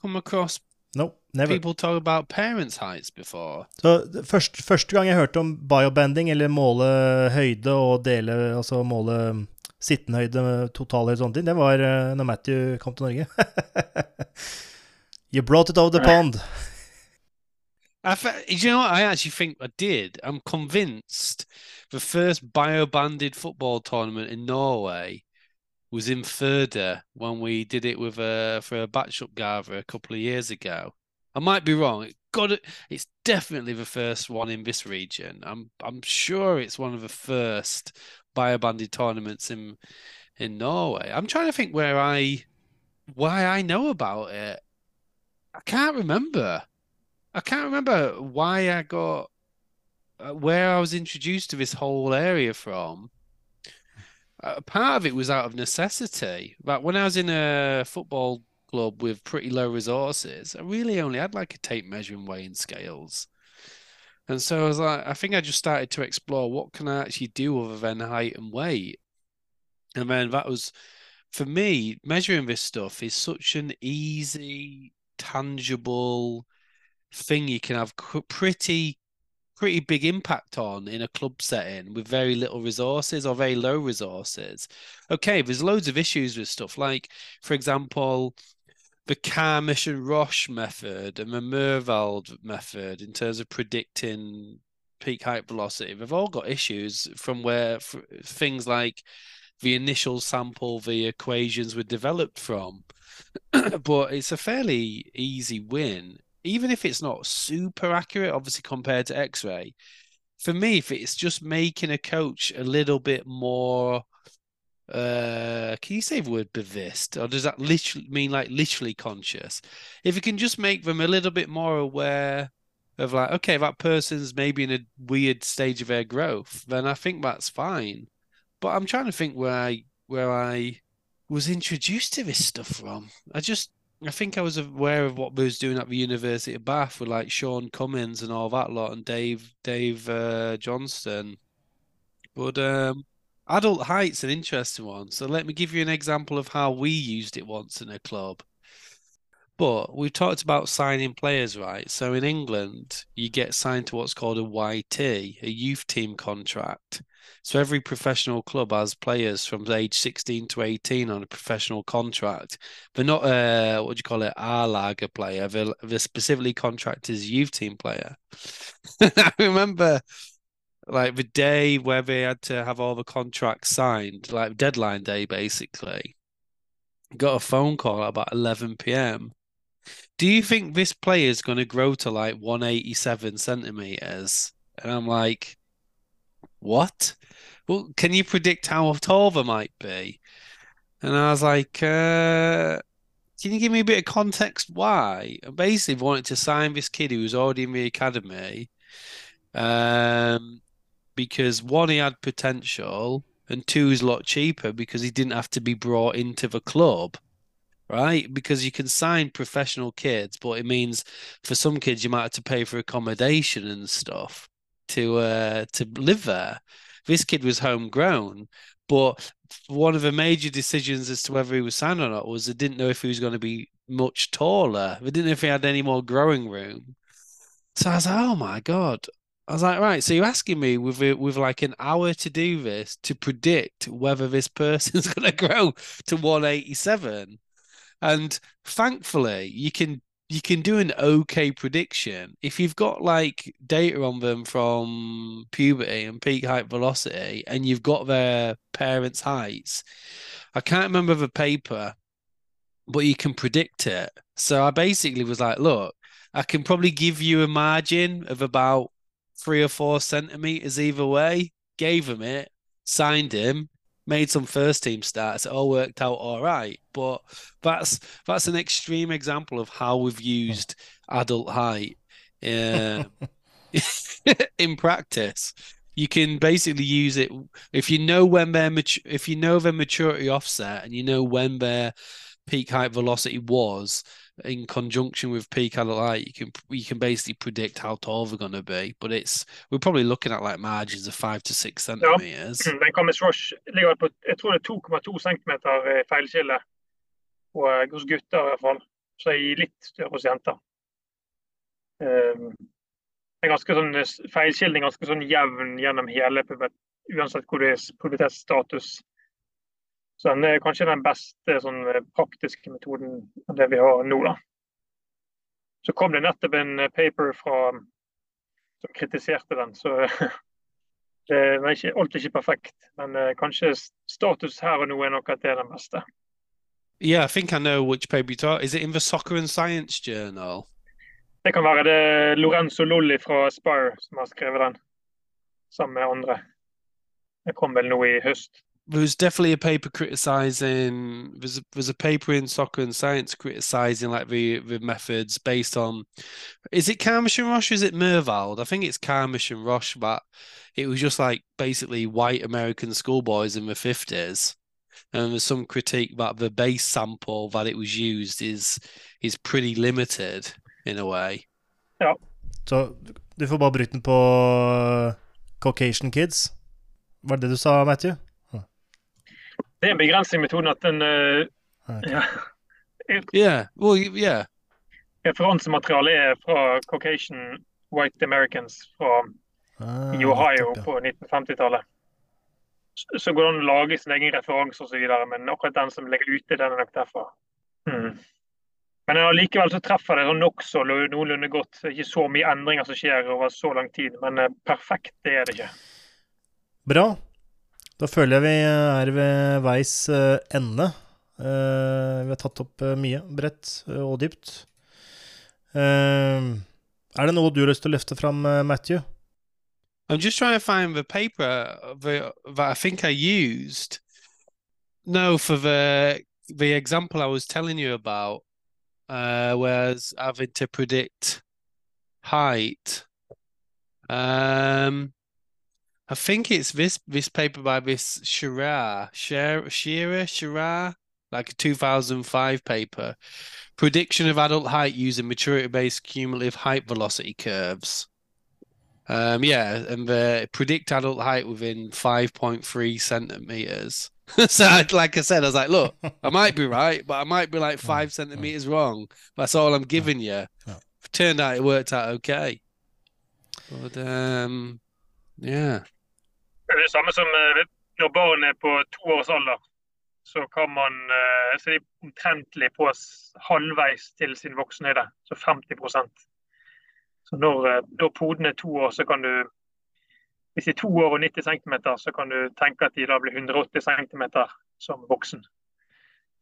S3: come across
S1: No, never.
S3: People talk about parents' heights before.
S1: Så først, Første gang jeg hørte om biobanding, eller måle høyde og dele Altså måle sittenhøyde, totalhøyde og sånne ting, det var uh, når Matthew kom til Norge. you brought it over the pond.
S3: I, you know what I actually think I did? I'm convinced the first bio-banded football tournament in Norway was in Further when we did it with a for a batch-up gather a couple of years ago. I might be wrong. It got it. It's definitely the first one in this region. I'm I'm sure it's one of the first biobanded tournaments in in Norway. I'm trying to think where I why I know about it. I can't remember. I can't remember why I got uh, where I was introduced to this whole area from. Uh, part of it was out of necessity. But when I was in a football club with pretty low resources, I really only had like a tape measuring weighing scales. And so I was like, I think I just started to explore what can I actually do other than height and weight. And then that was, for me, measuring this stuff is such an easy, tangible thing you can have pretty, pretty big impact on in a club setting with very little resources or very low resources. Okay, there's loads of issues with stuff like, for example, the Karmish and Roche method and the Mervald method in terms of predicting peak height velocity, they've all got issues from where things like the initial sample the equations were developed from. but it's a fairly easy win, even if it's not super accurate, obviously, compared to X ray. For me, if it's just making a coach a little bit more uh, can you say the word bevisst, or does that literally mean like literally conscious? If you can just make them a little bit more aware of like, okay, that person's maybe in a weird stage of their growth, then I think that's fine. But I'm trying to think where I where I was introduced to this stuff from. I just I think I was aware of what we was doing at the University of Bath with like Sean Cummins and all that lot and Dave Dave uh, Johnston. But um adult height's an interesting one. So let me give you an example of how we used it once in a club. But we've talked about signing players, right? So in England, you get signed to what's called a YT, a youth team contract. So every professional club has players from age 16 to 18 on a professional contract. They're not a, what do you call it, A-lager player. They're, they're specifically contracted as youth team player. I remember like the day where they had to have all the contracts signed, like deadline day basically. Got a phone call at about 11 p.m do you think this player is going to grow to like 187 centimeters? And I'm like, what? Well, can you predict how tall they might be? And I was like, uh, can you give me a bit of context why? I basically wanted to sign this kid who was already in the academy um, because one, he had potential, and two, is a lot cheaper because he didn't have to be brought into the club right? Because you can sign professional kids, but it means for some kids you might have to pay for accommodation and stuff to uh to live there. This kid was homegrown, but one of the major decisions as to whether he was signed or not was they didn't know if he was going to be much taller. They didn't know if he had any more growing room. So I was like, oh my god. I was like, right, so you're asking me with with like an hour to do this to predict whether this person's going to grow to 187. And thankfully, you can you can do an okay prediction if you've got like data on them from puberty and peak height velocity, and you've got their parents' heights. I can't remember the paper, but you can predict it. So I basically was like, look, I can probably give you a margin of about three or four centimeters either way. Gave him it, signed him, made some first team starts. It all worked out all right. But that's that's an extreme example of how we've used adult height uh, in practice. You can basically use it if you know when their mat- if you know their maturity offset and you know when their peak height velocity was in conjunction with peak height, you can you can basically predict how tall they're going to be. But it's we're probably looking at like margins of five to six centimeters.
S2: Ja, den Camis Rush ligger på jeg tror det er 2,2 cm feilskille hos gutter i hvert fall. Så er litt større hos jenter. Um, en ganske sånn eh, feilskilling ganske sånn jevn gjennom hele uansett hvor det er pubertetsstatus. Så den er kanskje den beste sånn, eh, praktiske metoden av det vi har nå. da. Så kom det nettopp en eh, paper fra, som kritiserte den. Så det er ikke, alt er ikke perfekt. Men uh, kanskje status her og nå er nok at det er den beste.
S3: Yeah, I think I know which paper you talk. Is it in the Soccer and Science Journal?
S2: Det kan være det Lorenzo Lolli fra Spire som har skrevet den, sammen med andre. Det kom vel nå i høst.
S3: There's definitely a paper criticizing there's a, there's a paper in soccer and science criticizing like the the methods based on is it Carmish and Roche is it Mervald I think it's Carmish and Roche but it was just like basically white American schoolboys in the 50s and there's some critique that the base sample that it was used is is pretty limited in a way.
S2: Ja.
S1: Så du får bare brukt den på uh, Caucasian kids. Var det det du sa Matthew?
S2: Det er en begrensning i metoden at den uh,
S3: okay. ja. yeah. well, yeah.
S2: Referansematerialet er fra Caucasian White Americans fra ah, i Ohio ja. på 1950-tallet. Så går det an å lage sin egen referanse osv., men akkurat den som ligger ute, den er nok derfra. Mm. Men allikevel så treffer det sånn nokså noenlunde godt. Ikke så mye endringer som skjer over så lang tid, men eh, perfekt det er det ikke.
S1: Bra. Da føler jeg vi er ved veis eh, ende. Eh, vi har tatt opp eh, mye bredt og dypt. Er det noe du har lyst til å løfte fram, Matthew?
S3: I'm just trying to find the paper that I think I used. No, for the the example I was telling you about, uh, whereas having to predict height. Um, I think it's this this paper by this Shearer, Shira Shira like a 2005 paper, prediction of adult height using maturity-based cumulative height velocity curves. Um, yeah, and the predict adult height within 5.3 centimeters. so, like I said, I was like, look, I might be right, but I might be like five centimeters wrong. That's all I'm giving you. Turned out it worked out okay. But um, yeah.
S2: Det er det samme som eh, når barn er på to års alder. Så kan man eh, så de omtrentlig på halvveis til sin voksenhøyde, så 50% Så når, eh, når poden er to år, så kan du Hvis de er to år og 90 cm, så kan du tenke at de da blir 180 cm som voksen.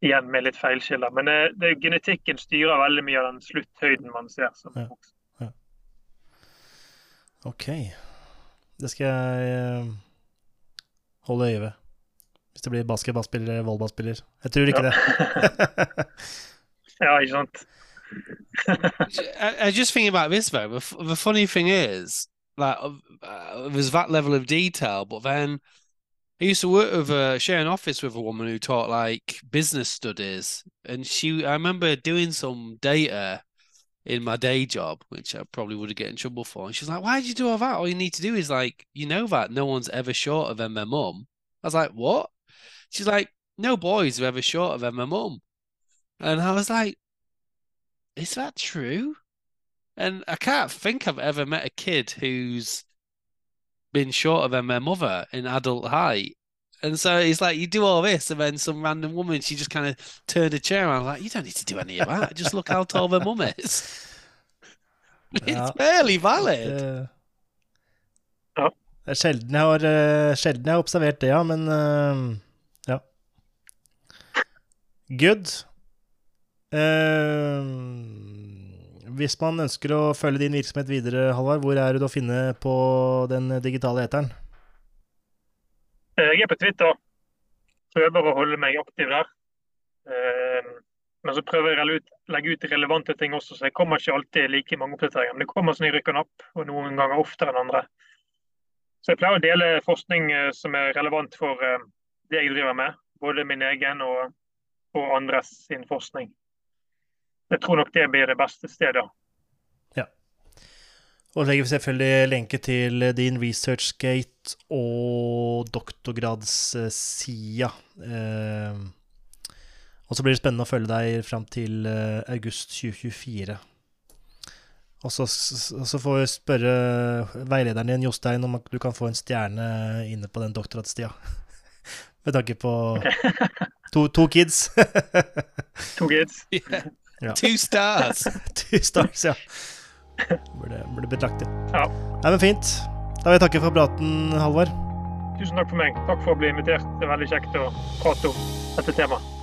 S2: Igjen med litt feilskiller. Men det, det, genetikken styrer veldig mye av den slutthøyden man ser som ja. voksen. Ja.
S1: OK. Det skal jeg holde øye ved. Hvis det blir basketballspiller eller volleyballspiller. Jeg tror ikke ja. det.
S2: ja, ikke sant.
S3: I, I just think about this though. The, the funny thing is, like, uh, there's that level of detail, but then I used to work with a share an office with a woman who taught like business studies, and she I remember doing some data in my day job, which I probably would have get in trouble for. And she's like, "Why did you do all that? All you need to do is like, you know that no one's ever short of their mum." I was like, "What?" She's like, "No boys are ever short of their mum," and I was like, "Is that true?" And I can't think I've ever met a kid who's been shorter than their mother in adult height. And so it's like you do all this, and then some random woman, she just kind of turned a chair around, like, you don't need to do any of that. Just look how tall the mum is. It's ja. fairly valid. Det,
S2: ja.
S1: Det er sjelden jeg har, uh, sjelden jeg har observert det, ja, men uh, ja. Good. Uh, hvis man ønsker å følge din virksomhet videre, Halvard, hvor er du å finne på den digitale eteren?
S2: Eh, jeg er på Twitter. Prøver å holde meg aktiv der. Eh, men så prøver jeg å legge ut relevante ting også, så jeg kommer ikke alltid like mange oppdateringer. Men det kommer sånn i rykken opp, og noen ganger oftere enn andre. Så jeg pleier å dele forskning eh, som er relevant for det jeg driver med. Både min egen og, og andres sin forskning. Jeg tror nok det blir det beste stedet.
S1: Og legger vi selvfølgelig lenke til din ResearchGate og doktorgradssida. Eh, og så blir det spennende å følge deg fram til eh, august 2024. Og så, så, får vi spørre veilederen din, Jostein, om du kan få en stjerne inne på den doktorgradstida. Med tanke på to, to kids.
S2: to kids.
S3: Yeah. Ja. Two stars!
S1: Two stars, ja. Burde, burde betrakte. Ja. Nei, men fint. Da vil jeg takke for praten, Halvard.
S2: Tusen takk for meg. Takk for å bli invitert. Det er veldig kjekt å prate om dette temaet.